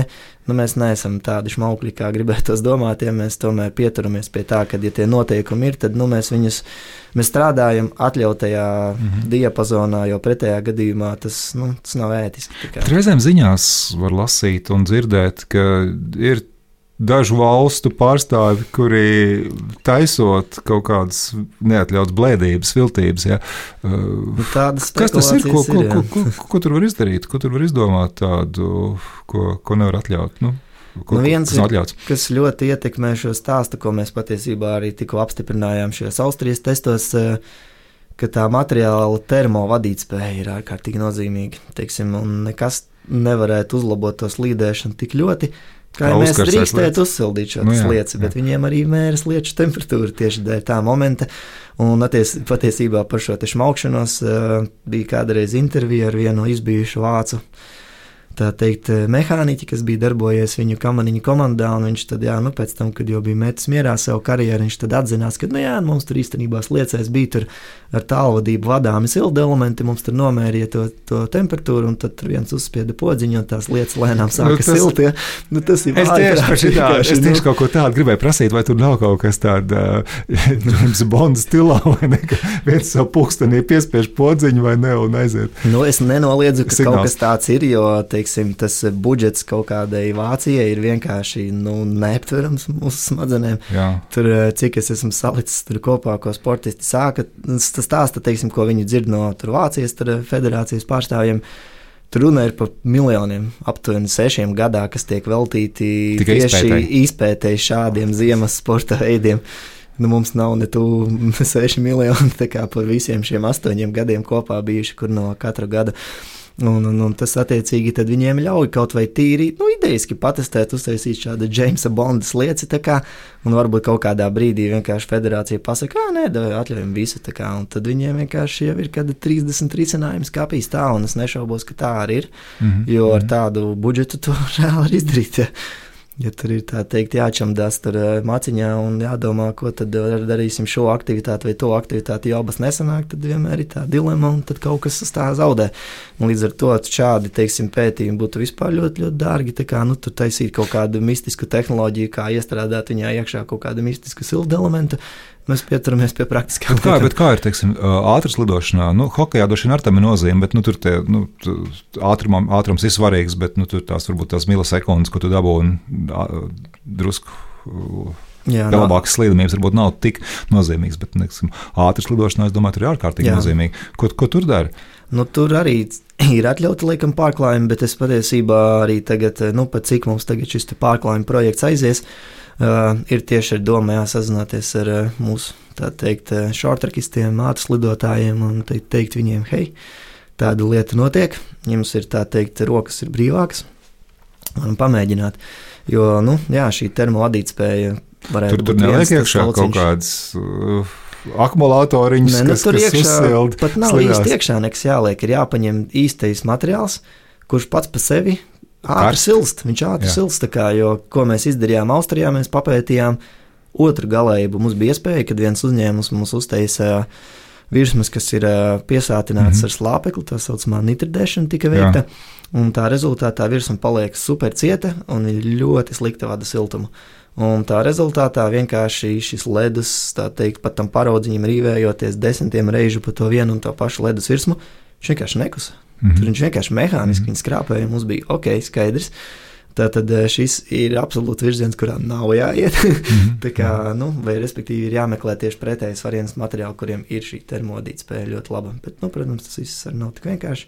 nu, mēs neesam tādi šmaukļi, kā gribētos domāt, ja mēs tomēr pieturamies pie tā, ka, ja tie noteikumi ir, tad nu, mēs viņus mēs strādājam atļautajā mm -hmm. diapazonā, jo pretējā gadījumā tas, nu, tas nav ētiski. Reizēm ziņās var lasīt un dzirdēt, ka ir dažu valstu pārstāvi, kuri taisot kaut kādas neatļautas blēdības, viltības. Ja. Uh, Nu, tādas Kas tas ir? Ko, ko, jā. ko, ko, ko tur var izdarīt? Ko tur var izdomāt tādu, ko, ko nevar atļaut? Nu, ko, Nu, viens ir- kas ļoti ietekmē šo stāstu, ko mēs patiesībā arī tikko apstiprinājām šajos Austrijas testos, eh, ka tā materiāla termovadītspēja ir ārkārtīgi nozīmīga. Teiksim, un nekas nevarētu uzlabot to slīdēšanu tik ļoti. Kā Kā jau mēs drīkstētu lietas. uzsildīt šo Nu jā, lietu, bet jā. viņiem arī mēra slieču temperatūru tieši dēļ tā momenta. Un atties, patiesībā par šo te šmaukšanos uh, bija kādreiz intervija ar vienu izbijušu vācu tā teikt, eh, mehāniķi, kas bija darbojies viņu kamaniņu komandā, viņš tad, jā, nu, pēc tam, kad jau bija metis mierā savu karjeru, viņš tad atzinās, ka, nu, jā, mums tur īstenībā sliecēs bija tur ar tālvadību vadāmi sildi elementi, mums tur nomērīja to, to temperatūru, un tad viens uzspieda podziņu, un tās lietas lēnām sāka tas- tas, silt, ja? nu, tas ir šitā, vienkārši, es nu. tieši kaut ko tādu gribēju prasīt, vai tur nav kaut kas tāds, James Bonda stilā, vai ne, ka viens savu pulkstenī piespiež podziņu vai ne, un aiziet. Nu, es nenoliedzu, ka Signāls. kaut kas tāds ir, jo teiksim, tas budžets kaut kādai Vācijai ir vienkārši nu, neaptverams mūsu smadzenēm. Jā. Tur, eh, cik es esmu salicis kopā, ko sportisti sāka, tas stāsta, teiksim, ko viņi dzird no tur Vācijas tur, eh, federācijas pārstāvjiem. Tur runa ir par miljoniem, aptuveni sešiem gadā, kas tiek veltīti Tikai tieši izpētēji šādiem ziemas sporta veidiem. Nu, mums nav ne tuvu seši miljoni, tā kā par visiem šiem astoņiem gadiem kopā bijuši, kur no katra gada. Un, un, un tas attiecīgi tad viņiem ļauj kaut vai tīri, nu, idejiski patestēt, uztaisīt šādu Jamesa Bonda lieci, kā, un varbūt kaut kādā brīdī vienkārši federācija pasaka, ah, nē, atļaujam visu, kā, un tad viņiem vienkārši jau ir kāda 30 risinājums kāpīs tā, un es nešaubos, ka tā arī ir, Mhm. jo ar tādu budžetu to reāli var izdarīt. Ja. Ja tur ir tā teikt, jāčamdās tur eh, maciņā un jādomā, ko tad dar- darīsim šo aktivitāti vai to aktivitāti, jo abas nesanāk, tad vienmēr ir tā dilemma un tad kaut kas tā zaudē. Un līdz ar to šādi, teiksim, pētījumi būtu vispār ļoti, ļoti dārgi. Tā kā, nu, tur taisīt kaut kādu mistisku tehnoloģiju, kā iestrādāt viņā iekšā kaut kādu mistisku sildu elementu, mēs pieturamies pie praktiskām Bet kā, kā ir teiksim, ātras lidošanā? Nu, hokejā droši vien ar tam ir nozīme, bet nu, tur tie, nu, ātrumam, ātrums ir svarīgs, bet nu, tur tās varbūt tās milisekundes, ko tu dabū un ā, drusku. Jā, Vēl no- labākas slīdamības varbūt nav tik nozīmīgas, bet neksim, ātras lidošanā, es domāju, tur ir ārkārtīgi Jā. nozīmīgi. Ko, ko tur dara? Nu, tur arī ir atļauti laikam pārklājumi, bet es patiesībā arī tagad, nu, pat cik mums tagad šis pārklājuma projekts aizies, uh, ir tieši ar domu jāsazināties ar uh, mūsu, tā teikt, uh, šortrakistiem, ātras lidotājiem un teikt, teikt viņiem, hei, tāda lieta notiek, jums ir tā teikt, rokas ir brīvākas, varam pamēģināt, jo, nu, jā, šī termovadītspēja varētu Tur, tur būt viens neliek iekšā kaut kādas uh, akumulatoriņas, Nē, nu, kas, tur kas iekšā uzsild pat nav slidās. īsti iekšā nekas jāliek. Ir jāpaņem īstais materiāls, kurš pats par sevi ātri silst. Viņš ātri silst. Kā, jo, ko mēs izdarījām Austrijā, mēs papētījām. otru galību mums bija iespēja, kad viens uzņēmums mums uztaisīja virsmas, kas ir piesātināts mm -hmm. ar slāpekli, tā saucamā nitridēšana tika veikta. Tā rezultātā virsma paliek super cieta un ļoti slikta vada siltuma. Un tā rezultātā vienkārši šis ledus, tā teikt, pat tam paraudziņam rīvējoties desmitiem reižu pa to vienu un to pašu ledus virsmu, viņš vienkārši nekusa. Mm -hmm. Tur viņš vienkārši mehāniski mm -hmm. skrāpēja, mums bija ok, skaidrs. Tātad eh, šis ir absolūti virziens, kurā nav jāiet. Mm -hmm. Tā kā, nu, vai respektīvi ir jāmeklē tieši pretējais variants materiāli, kuriem ir šī termodīta spēja ļoti laba. Bet, nu, protams, tas viss nav tik vienkārši.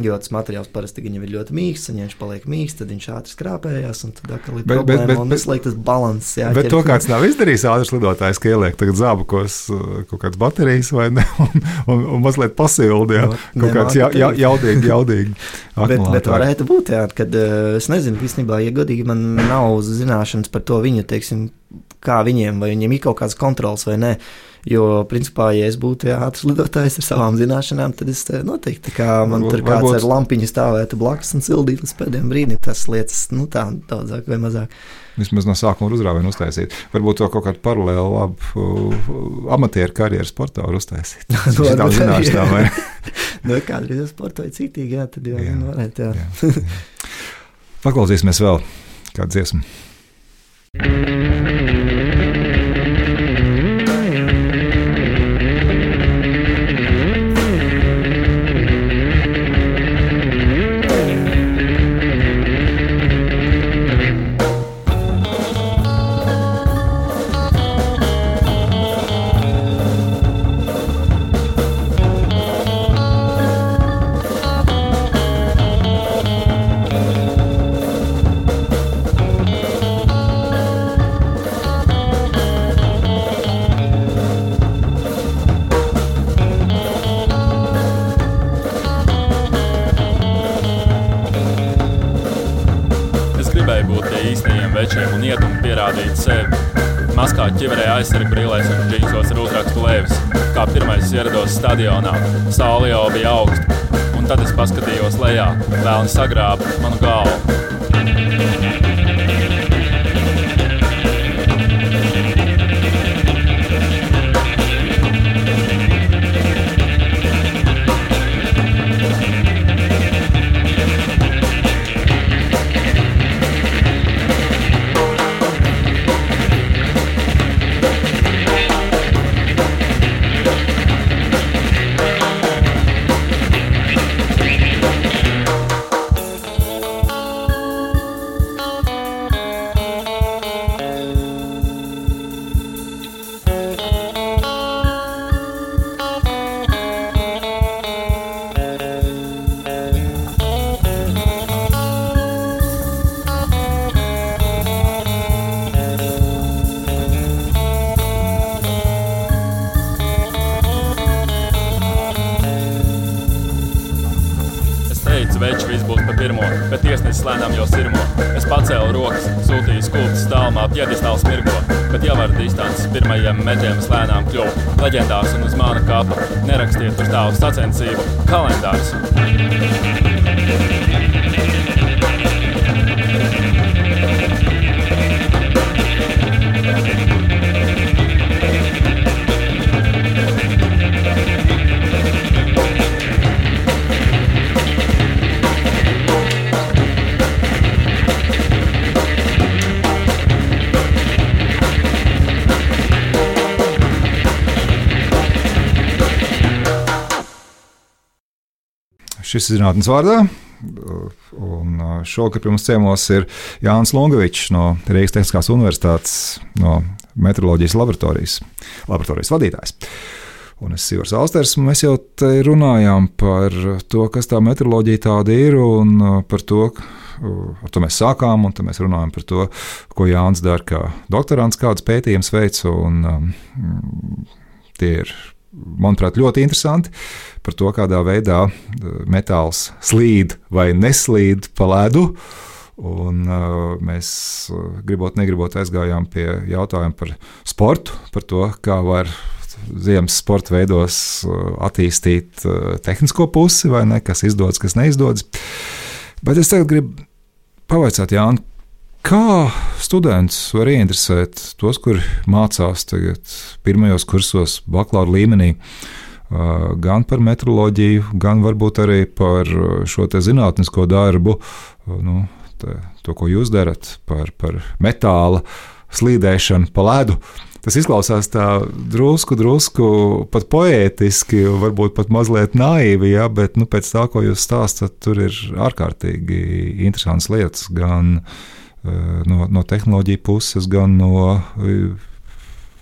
Jo tas materiāls parasti ir ļoti mīksts, un ja viņš paliek mīksts, tad viņš ātri skrāpējas, un tad atkal ir bet, problēma, bet, bet, vislabāk tas balanss. Jā, bet to kāds nav izdarījis ātrs lidotājs, ka ieliek tagad zābakos uh, kaut kādas baterijas vai ne, un, un, un mazliet pasildi, jā, no, kaut kāds jā, jā, jaudīgi, jaudīgi. bet, bet varētu būt, jā, kad uh, es nezinu, īstenībā, ja godīgi man nav zināšanas par to viņu, teiksim, kā viņiem, vai viņiem ir kaut kādas kontrols vai nē. Jo, principā, ja es būtu ātrs lidotājs ar savām zināšanām, tad es noteikti, kā man tur kāds Varbūt... ar lampiņu stāvētu blakus un sildītu līdz pēdējiem brīdim, tas lietas, nu tā, daudzāk vai mazāk. Vismaz no sākuma uzrāvienu uztaisīt. Varbūt to kaut kādu paralēlu labu uh, amatieru karjeru sportā var uztaisīt. Tas ir tāds zināšanām, vai? nu, kādreiz sportoju citīgi, jā, tad jau jā, varētu, jā. jā, jā. Paklausīsimies vēl kādu dziesmu. Thank you. Stadionā, saule jau bija augsta, un tad es paskatījos lejā, vēlni sagrāba manu galvu. Šis ir zinātnīs vārdā. Un šovakar pie mums ciemos ir Jānis Longovičs no Rīgas Tehniskās Universitātes, no meteoroloģijas laboratorijas, laboratorijas vadītājs. Un es esmu Alsters, un mēs jau runājām par to, kas tā meteoroloģija tāda ir, un par to, ar to mēs sākām, un mēs runājam par to, ko Jānis dara, kā doktorants, kādas pētījumus veic. Un, um, tie ir manuprāt, ļoti interesanti par to, kādā veidā eh, metāls slīd vai neslīd pa ledu. Un, uh, mēs, uh, gribot, negribot, aizgājām pie jautājuma par sportu, par to, kā var ziemas sporta veidos attīstīt uh, tehnisko pusi, vai ne, kas izdodas, kas neizdodas. Bet es tagad gribu pavaicāt Jānu, Kā students var ieinteresēt tos, kur mācās tagad pirmajos kursos, bakalaura līmenī, gan par metroloģiju, gan varbūt arī par šo zinātnisko darbu, nu, te, to, ko jūs darat, par, par metāla slīdēšanu pa ledu. Tas izklausās tā drusku, drusku pat poētiski, varbūt pat mazliet naivi, ja, bet nu, pēc tā, ko jūs stāstāt, tur ir ārkārtīgi interesants lietas. Gan uh, no, no tehnoloģija puses, gan no uh,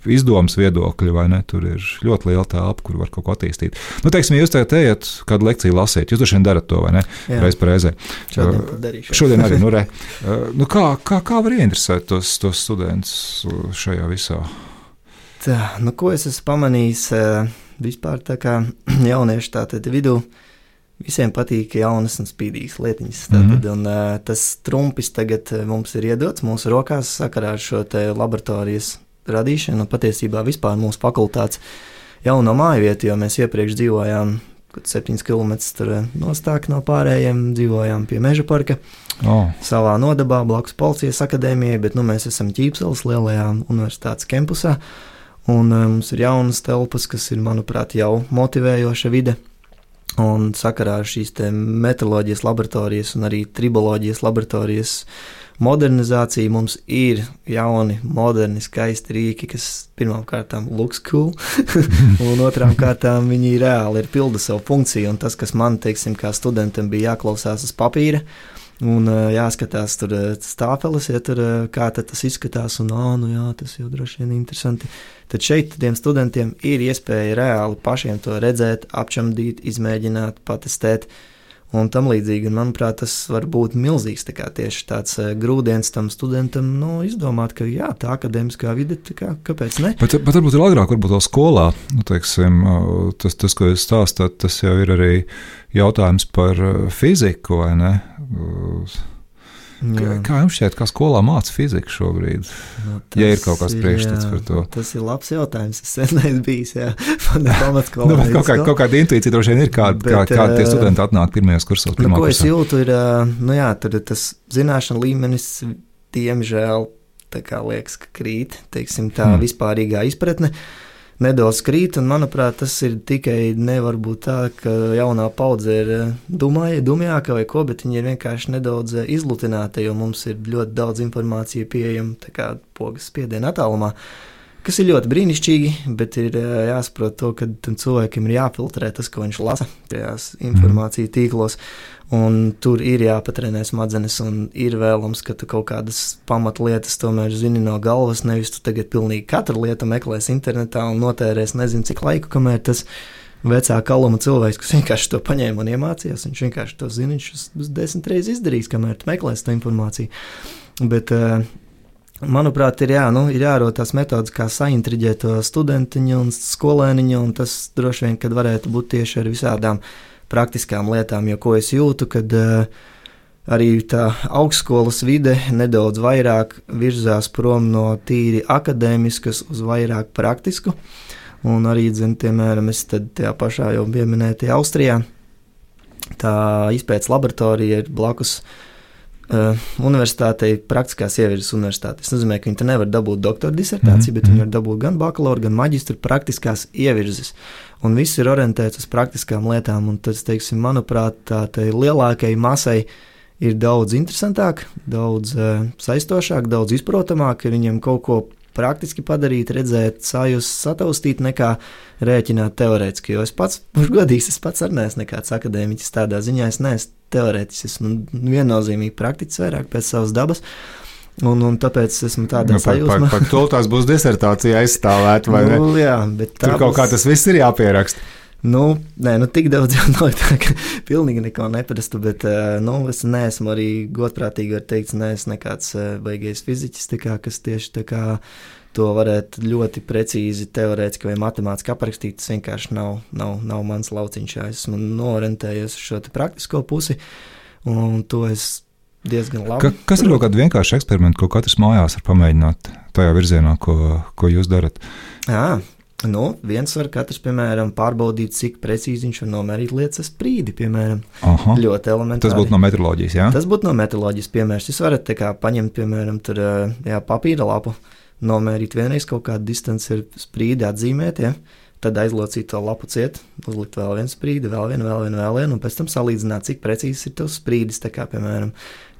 izdomas viedokļa, vai ne? Tur ir ļoti liela telpa, kur var kaut ko attīstīt. Nu, teiksim, jūs tagad ejat kādu lekciju lasīt, jūs droši vien darat to, vai ne? Reiz par reizē. Šodien, uh, šodien arī, nu, re. Uh, nu, kā, kā, kā var ieinteresēt tos, tos studentus šajā visā? Tā, nu, ko es esmu pamanījis vispār tā kā jauniešu tātad vidū. Visiem patīk jaunas un spīdīgas lietiņas. Tātad, mm -hmm. un, tas trumpis tagad mums ir iedots mūsu rokās sakarā ar šo laboratorijas radīšanu. Patiesībā vispār mūsu fakultātes jauno māju vietu, jo mēs iepriekš dzīvojām 7 km nostāk no pārējiem, dzīvojām pie meža parka. Oh. Savā nodabā blakus policijas akadēmijai, bet nu, mēs esam Ķīpselas lielajā universitātes kampusā. Uh, Un uh, mums ir jaunas telpas, kas ir, manuprāt, jau motivējoša vide. Un sakarā ar šīs metāloģijas laboratorijas un arī triboloģijas laboratorijas modernizāciju mums ir jauni, moderni, skaisti rīki, kas pirmkārt looks cool, un otrām kārtām viņi reāli ir pilda savu funkciju. Un tas, kas man, teiksim, kā studentam bija jāklausās uz papīra, uh, Un uh, jāskatās tur stāfeles, ja tur uh, kā tas izskatās, un ah, nu jā, tas jau droši vien interesanti. Tad šeit tiem studentiem ir iespēja reāli pašiem to redzēt, apčamdīt, izmēģināt, patestēt. Un tam līdzīgi, un manuprāt, tas var būt milzīgs tā tieši tāds uh, grūdienis tam studentam, nu, izdomāt, ka jā, tā akadēmiskā vide, kā, kāpēc ne? Bet, bet varbūt ir agrāk, varbūt vēl skolā, nu, teiksim, tas, tas, ko jūs stāstāt, tas jau ir arī jautājums par fiziku, vai ne? Jā. Kā jums šķiet, kā skolā mācīja fiziku šobrīd? Nu, ja ir kaut kāds priekšstats par to, tas ir labs jautājums. Es sen neesmu bijis pamatskolā. nu, kaut, kā, kaut kāda intuīcija droši vien ir, kā, Bet, kā, kā tie studenti atnāk pirmajos kursos. Nu, ko kursā. es jūtu, ir, nu jā, tas zināšanu līmenis, diemžēl, tā kā liekas, ka krīt, teiksim, tā hmm. vispārīgā izpratne. Uh, nedaudz krīt. Un, manuprāt, tas ir tikai nevar būt tā, ka jaunā paudze ir eh, dumāja, dumjāka vai ko, bet viņi ir vienkārši nedaudz eh, izlutināti, jo mums ir ļoti daudz informācija pieejama, pogas spiediena attālumā. Kas ir ļoti brīnišķīgi, bet ir eh, jāsaprot to, ka cilvēkiem ir jāfiltrē tas, ko viņš lasa tajās informācijas tīklos. Un tur ir jāpatrenē smadzenes, un ir vēlams, ka tu kaut kādas pamatlietas tomēr zini no galvas. Nevis tu tagad pilnīgi katru lietu meklēs internetā un notērēs nezinu cik laiku, kamēr tas vecā kaluma cilvēks, kas vienkārši to paņēma un iemācījās, viņš vienkārši to zina, viņš uz desmit reizes izdarīs, kamēr tu meklēsi to informāciju. Bet, uh, Manuprāt, ir, jā, nu, ir jārod tās metodas, kā saintriģēt to studentiņu un skolēniņu, un tas droši vien, kad varētu būt tieši ar visādām praktiskām lietām, jo ko es jūtu, kad uh, arī tā augstskolas vide nedaudz vairāk virzās prom no tīri akadēmiskas uz vairāk praktisku. Un arī, zin, piemēram, es tajā pašā jau pieminētajā Austrijā, tā izpētes laboratorija ir blakus uh, universitātei, praktiskās ievirzes universitātei. Tas nozīmē, ka viņi nevar dabūt doktora disertāciju, mm -hmm. bet viņi mhm. var dabūt gan bakalaura, gan maģistra praktiskās ievirzes un viss ir orientēts uz praktiskām lietām. Tas, teiksim, manuprāt, tā lielākajai masai ir daudz interesantāk, daudz uh, saistošāk, daudz izprotamāk, ja viņiem kaut ko praktiski padarīt, redzēt, sajust, sataustīt, nekā rēķināt teorētiski. Jo es pats, būšu godīgs, es pats arī neesmu nekāds akadēmiķis tādā ziņā, es neesmu teorētiķis, esmu viennozīmīgi praktiķis vairāk pēc savas dabas. Un, un tāpēc esmu tādā nu, sajūsmā. Par, par, par to tās būs disertācija aizstāvēta, vai ne? Nu, jā, bet Tur kaut būs... kā tas viss ir jāpieraksta. Nu, nē, nu tik daudz jau nav tā, ka pilnīgi neko neprastu, bet uh, nu, es neesmu arī godprātīgi var teikt, neesmu nekāds uh, baigais fiziķis, kā, kas tieši tā kā to varētu ļoti precīzi teorētiski vai matemātiski aprakstīt. Tas vienkārši nav, nav, nav mans lauciņš. Es esmu norentējies uz šo praktisko pusi, un to es diezgan labi. Ka, kas ir kaut kāda vienkārša eksperimenta, ko katrs mājās var pamēģināt tajā virzienā, ko, ko jūs darat? Jā. Nu, viens var katrs, piemēram, pārbaudīt, cik precīzi viņš var nomērīt lietas sprīdi, piemēram. Aha. Ļoti elementāri. Tas būtu no meteoroloģijas, jā? Tas būtu no meteoroloģijas piemērs. Jūs varat tā kā paņemt, piemēram, tur, jā, papīra lapu, nomērīt vienreiz kaut kādu distanci ar sprīdi atzīmēt, ja? tad aizlocīt to lapu ciet, uzlikt vēl vienu sprīdi, vēl vienu, vēl vienu, vēl vienu, un pēc tam salīdzināt, cik precīzi ir tavs sprīdis. Tā kā, piemēram,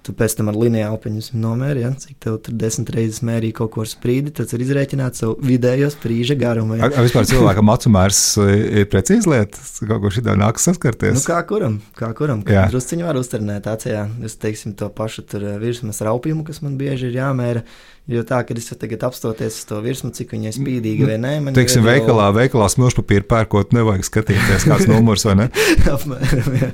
Tu pēc tam ar lineālu paņemsim nomēri, ja? cik tev tur desmit reizes mērīja kaut ko ar sprīdi, tad ir izrēķināts savu vidējo sprīža garumu. Ja? Ar vispār cilvēkam acu mērs ir precīzi lietas, kaut ko šitā nāks saskarties. Nu, kā kuram, kā kuram, kā drusciņi var uzturnēt acījā. Es teiksim to pašu tur virsmas raupjumu, kas man bieži ir jāmēra. Jo tā, ka es tagad apstoties uz to virsmu, cik viņa ir spīdīga vai nē, man Teiksim, jau... veikalā, veikalā smilšpapīra pērkot, nevajag skatīties, kāds numurs vai ne. Apmēram, jā.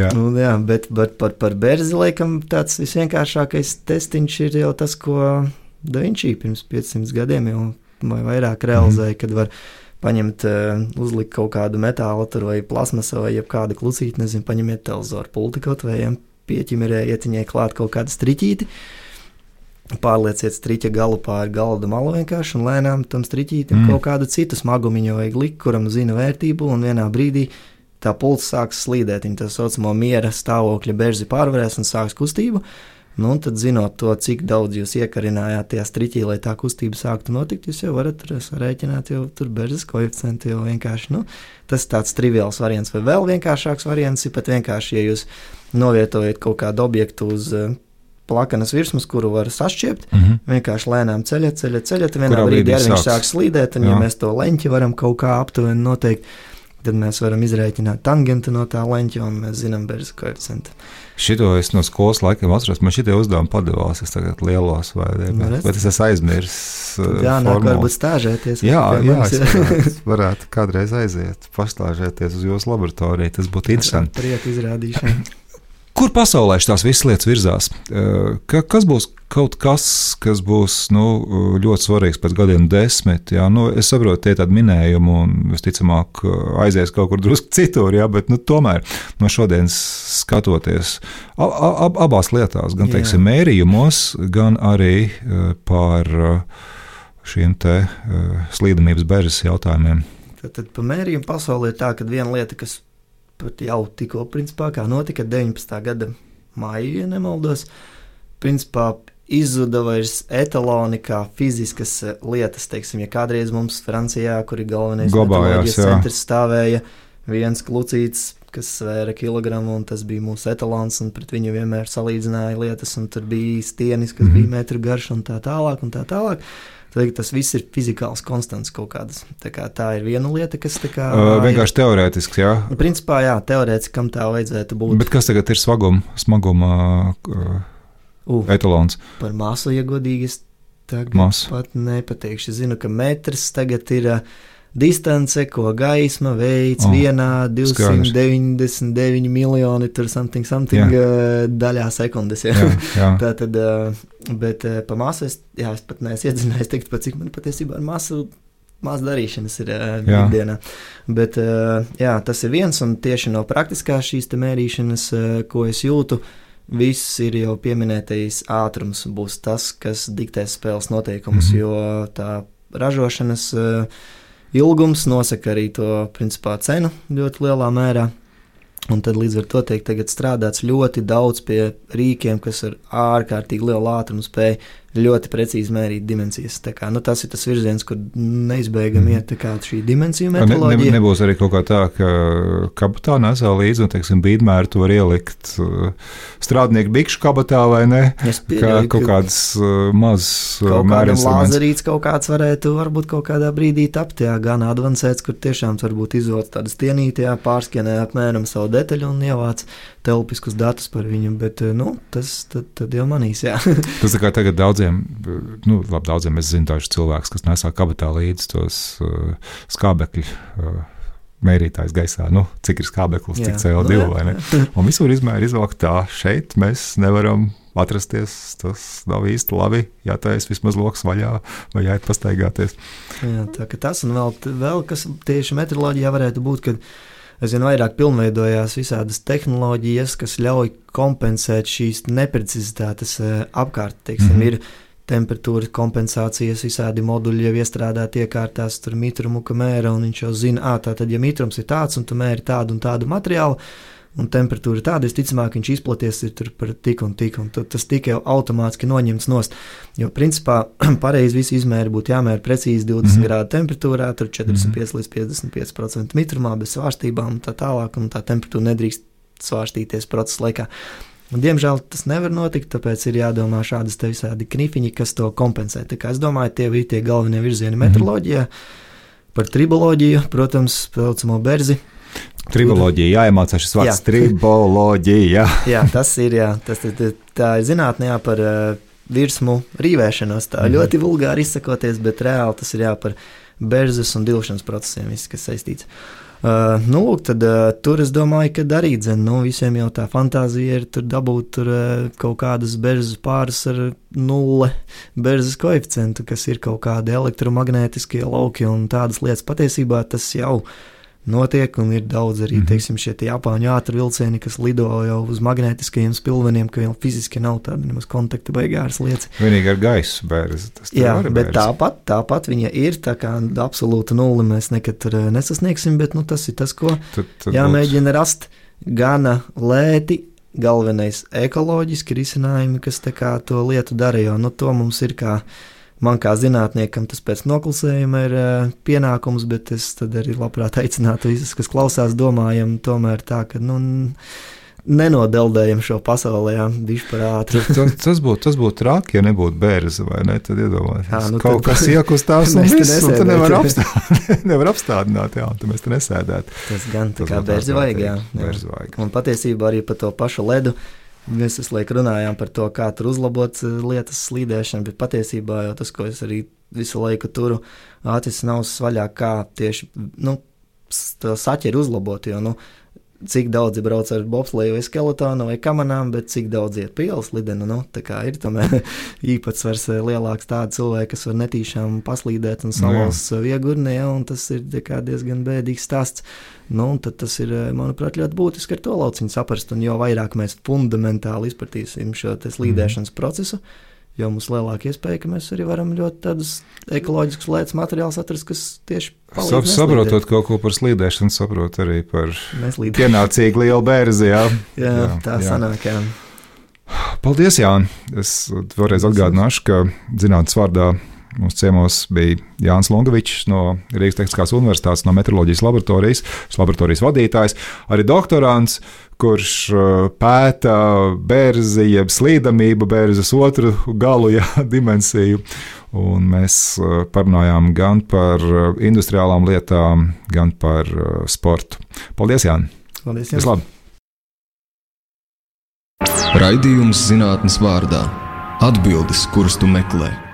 jā. Nu, jā, bet, bet par, par berzi, laikam, tāds visvienkāršākais testiņš ir jau tas, ko Da Vinci pirms 500 gadiem jau vai vairāk realizēja, mm. kad var paņemt, uh, uzlikt kaut kādu metālu vai plasmasu vai kādu klucīti, nezinu, paņemiet televizoru pulti kaut vai pieķimerējiet viņai klāt kaut kādu striķīti. Uh, Pārlieciet striķa galu pāri galda malu vienkārši un lēnām tam striķītam mm. kaut kādu citu smagumu vajag likt, kuram zina vērtību, un vienā brīdī tā pulss sāks slīdēt. Viņa tā saucamo miera stāvokļa berzi pārvarēs un sāks kustību. Nu, un tad, zinot to, cik daudz jūs iekarinājāt tajā striķī, lai tā kustība sāktu notikt, jūs jau varat rēķināt jau tur berzes koeficientu. Jau vienkārši, nu, tas tāds triviāls variants, vai vēl vienkāršāks variants ir pat vienkārši, ja jūs novietojat kaut kādu objektu uz plakanas virsmas, kuru var sašķiept. Mm -hmm. Vienkārši lēnām ceļot, ceļot, ceļot. Vienā Kurā brīdī viņš sāk slīdēt, un Jā. ja mēs to leņķi varam kaut kā aptuveni noteikt, tad mēs varam izrēķināt tangentu no tā leņķa, un mēs zinām bērnu koeficientu. Šito es no skolas laikiem atceros. Man šitie uzdevumi padevās. Es tagad lielos, vai bet, bet es esmu aizmirsis. Jā, nāk, varbūt stāžēties. Jā, jā, es varētu, varētu kādreiz aiziet, pastāžēties uz jūsu laboratoriju. Tas būtu interesanti. Prieku izrādīšana. Kur pasaulē šīs visas lietas virzās? Ka, kas būs kaut kas, kas būs nu, ļoti svarīgs pēc gadiem, desmit? Jā? Nu, es saprotu, tie ir tādi minējumi, un visticamāk, aizies kaut kur drusku citur, jā, bet nu, tomēr no šodienas skatoties ab, ab, abās lietās, gan teiksim, mērījumos, gan arī par šiem te slīdamības bežas jautājumiem. Tad, tad pa mērījumu pasaulē ir tā, ka viena lieta, kas pat jau tikko, principā, kā notika 19. gada maijā, ja nemaldos, principā izzuda vairs etaloni kā fiziskas eh, lietas. Teiksim, ja kādreiz mums Francijā, kur ir galvenais globālais centrs, stāvēja viens klucīts, kas svēra kilogramu, un tas bija mūsu etalons, un pret viņu vienmēr salīdzināja lietas, un tur bija stienis, kas mm -hmm. bija metru garš, un tā tālāk. Un tā tālāk. Tad tas viss ir fizikāls konstants kaut kādas. Tā, kā, tā ir viena lieta, kas tā kā. Uh, vienkārši ir. teorētisks, jā. Nu, principā, jā, teorētiski tā vajadzētu būt. Bet kas tagad ir svagum, smaguma uh, uh, etalons? Par masu, ja godīgi, es tagad Masu. pat nepateikšu. Es zinu, ka metrs tagad ir. Uh, distance, ko gaisma veids oh, vienā 299 miljoni, tur something, something uh, daļā sekundes. Jā. Jā, jā. Tā tad, uh, bet uh, pa masu es, jā, es pat neesmu iedzinājies, teikt, pat cik man patiesībā ar masu. Maz darīšanas ir uh, ikdienā. Bet jā, tas ir viens, un tieši no praktiskās šīs mērīšanas, ko es jūtu, viss ir jau pieminētais ātrums, būs tas, kas diktēs spēles noteikumus, mm -hmm. jo tā ražošanas uh, ilgums nosaka arī to principā, cenu ļoti lielā mērā. Un tad līdz ar to tiek strādāts ļoti daudz pie rīkiem, kas ar ārkārtīgi lielu ātrumu spēj ļoti precīzi mērīt dimensijas. Kā, nu, tas ir tas virziens, kur neizbēgami mm. iet šī dimensiju metodoloģija. Ne, ne, nebūs arī kaut kā tā, ka kabatā nesā līdzi un, teiksim, bīdmēru to var ielikt uh, strādnieku bikšu kabatā vai ne? Kā kaut kāds uh, mazs uh, mērījums. Lāzerīts kaut kāds varētu varbūt kaut kādā brīdī tapt, jā, gan advancēts, kur tiešām varbūt izvot tādu stienīti, jā, pārskienē apmēram savu detaļu un ievāc telpiskus datus par viņu, bet nu, tas tad, tad jau manīs. tas kā tagad daudziem, nu, labi, daudziem es zinu dažus cilvēkus, kas nesā kabatā līdzi tos uh, skābekļus. Uh, Mērītājs gaisā, nu, cik ir skābeklis, cik CO2 nu, vai ne? Un visur izmēra izvelk tā, šeit mēs nevaram atrasties. Tas nav īsti labi. Jā, tā ir vismaz lokus vaļā vai jāiet pastaigāties. Jā, tā tas un vēl, vēl kas tieši meteoroloģijā varētu būt, kad aizvien vairāk pilnveidojās visādas tehnoloģijas, kas ļauj kompensēt šīs neprecizitātes eh, apkārt. Teiksim, mm -hmm. Ir temperatūras kompensācijas, visādi moduļi jau iestrādāti iekārtās, tur mitrumu, ka mēra, un viņš jau zina, ah, tā tad, ja mitrums ir tāds, un tu mēri tādu un tādu materiālu, un temperatūra ir tāda, visticamāk, viņš izplaties par tik un tik, un tas tikai automātiski noņemts nost. Jo, principā, pareizi visi izmēri būtu jāmēra precīzi 20 mm -hmm. grādu temperatūrā, tur 45 mm -hmm. līdz 55% mitrumā, bez svārstībām un tā tālāk, un tā temperatūra nedrīkst svārstīties procesa laikā. Un, diemžēl tas nevar notikt, tāpēc ir jādomā šādas visādi knifiņi, kas to kompensē. Tā kā es domāju, tie bija tie galvenie virzieni mm -hmm. meteoroloģijā. Par triboloģiju, protams, saucamo berzi, Triboloģija, jāiemācās šis vārds, jā. triboloģija. jā, tas ir, jā, tas, tā, tā ir zinātnē par uh, virsmu rīvēšanos, tā mm. ļoti vulgāri izsakoties, bet reāli tas ir jā par berzes un dilšanas procesiem, viss, kas saistīts. Uh, nu, lūk, tad, uh, tur es domāju, ka arī dzen, nu, visiem jau tā fantāzija ir tur dabūt tur, uh, kaut kādas berzes pāris ar nulle berzes koeficientu, kas ir kaut kādi elektromagnētiskie lauki un tādas lietas. Patiesībā tas jau ir notiek, un ir daudz arī, mm -hmm. teiksim, šie Japāņu ātri vilcieni, kas lido jau uz magnētiskajiem spilveniem, ka jau fiziski nav tāda nemaz kontakta beigās lietas. Vienīgi ar gaisu bērns. Jā, bet bērzi. tāpat, tāpat viņa ir, tā kā absolūta nulle mēs nekad tur eh, nesasniegsim, bet nu, tas ir tas, ko tad, tad jāmēģina būt. rast gana lēti. Galvenais - ekoloģiski risinājumi, kas to lietu dara, jo nu, to mums ir kā man kā zinātniekam tas pēc noklusējuma ir uh, pienākums, bet es arī labprāt aicinātu visus, kas klausās, domājam tomēr tā, ka. Nu, Nenodeldējam šo pasaulē, jau bijuši par ātru. tas, tas būtu tas būt traki, ja nebūtu bērns, vai ne? Tad iedomājieties, nu, kaut tad, kas iekustās un viss, un tu nevar, apstādināt, nevar apstādināt, jā, un tu mēs te nesēdētu. Tas gan tā tas kā bērns vajag, jā. jā. Un patiesībā arī par to pašu ledu. Mēs visu laiku runājām par to, kā tur uzlabot eh, lietas slīdēšanu, bet patiesībā jau tas, ko es arī visu laiku turu, acis nav svaļā, kā tieši nu, saķeri uzlabot. Jo, nu, cik daudzi brauc ar bobsleju vai skeletonu vai kamanām, bet cik daudz iet pa ielas lidenu. Nu, tā kā ir tomēr īpatsvars eh, lielāks tādu cilvēku, kas var netīšām paslīdēt un nu salauzt no, viegurnē, un tas ir diezgan bēdīgs stāsts. Nu, tas ir, eh, manuprāt, ļoti būtiski ar to lauciņu saprast, un jo vairāk mēs fundamentāli izpratīsim šo slīdēšanas mm. procesu, Jo mums lielāka iespēja, ka mēs arī varam ļoti tādus ekoloģiskus lietas materiālus atrast, kas tieši palīdz. Saprotot kaut ko par slīdēšanu, saprot arī par pienācīgu lielu bērzi. Jā, jā, jā tā jā. sanāk. Jā. Paldies, Jānis. Es vēlreiz atgādināšu, ka zinātnīs vārdā Mūsu ciemos bija Jānis Lunčs no Rīgas Tehniskās Universitātes, no meteoroloģijas laboratorijas, laboratorijas vadītājs, arī doktorants, kurš uh, pēta bērzi, jeb slīdamību, bērzes otru galu jā, dimensiju. Un mēs uh, parunājām gan par uh, industriālām lietām, gan par sportu. Paldies, Jānis! Paldies! Jums. Raidījums zinātnes vārdā - atbildes, kuras tu meklē.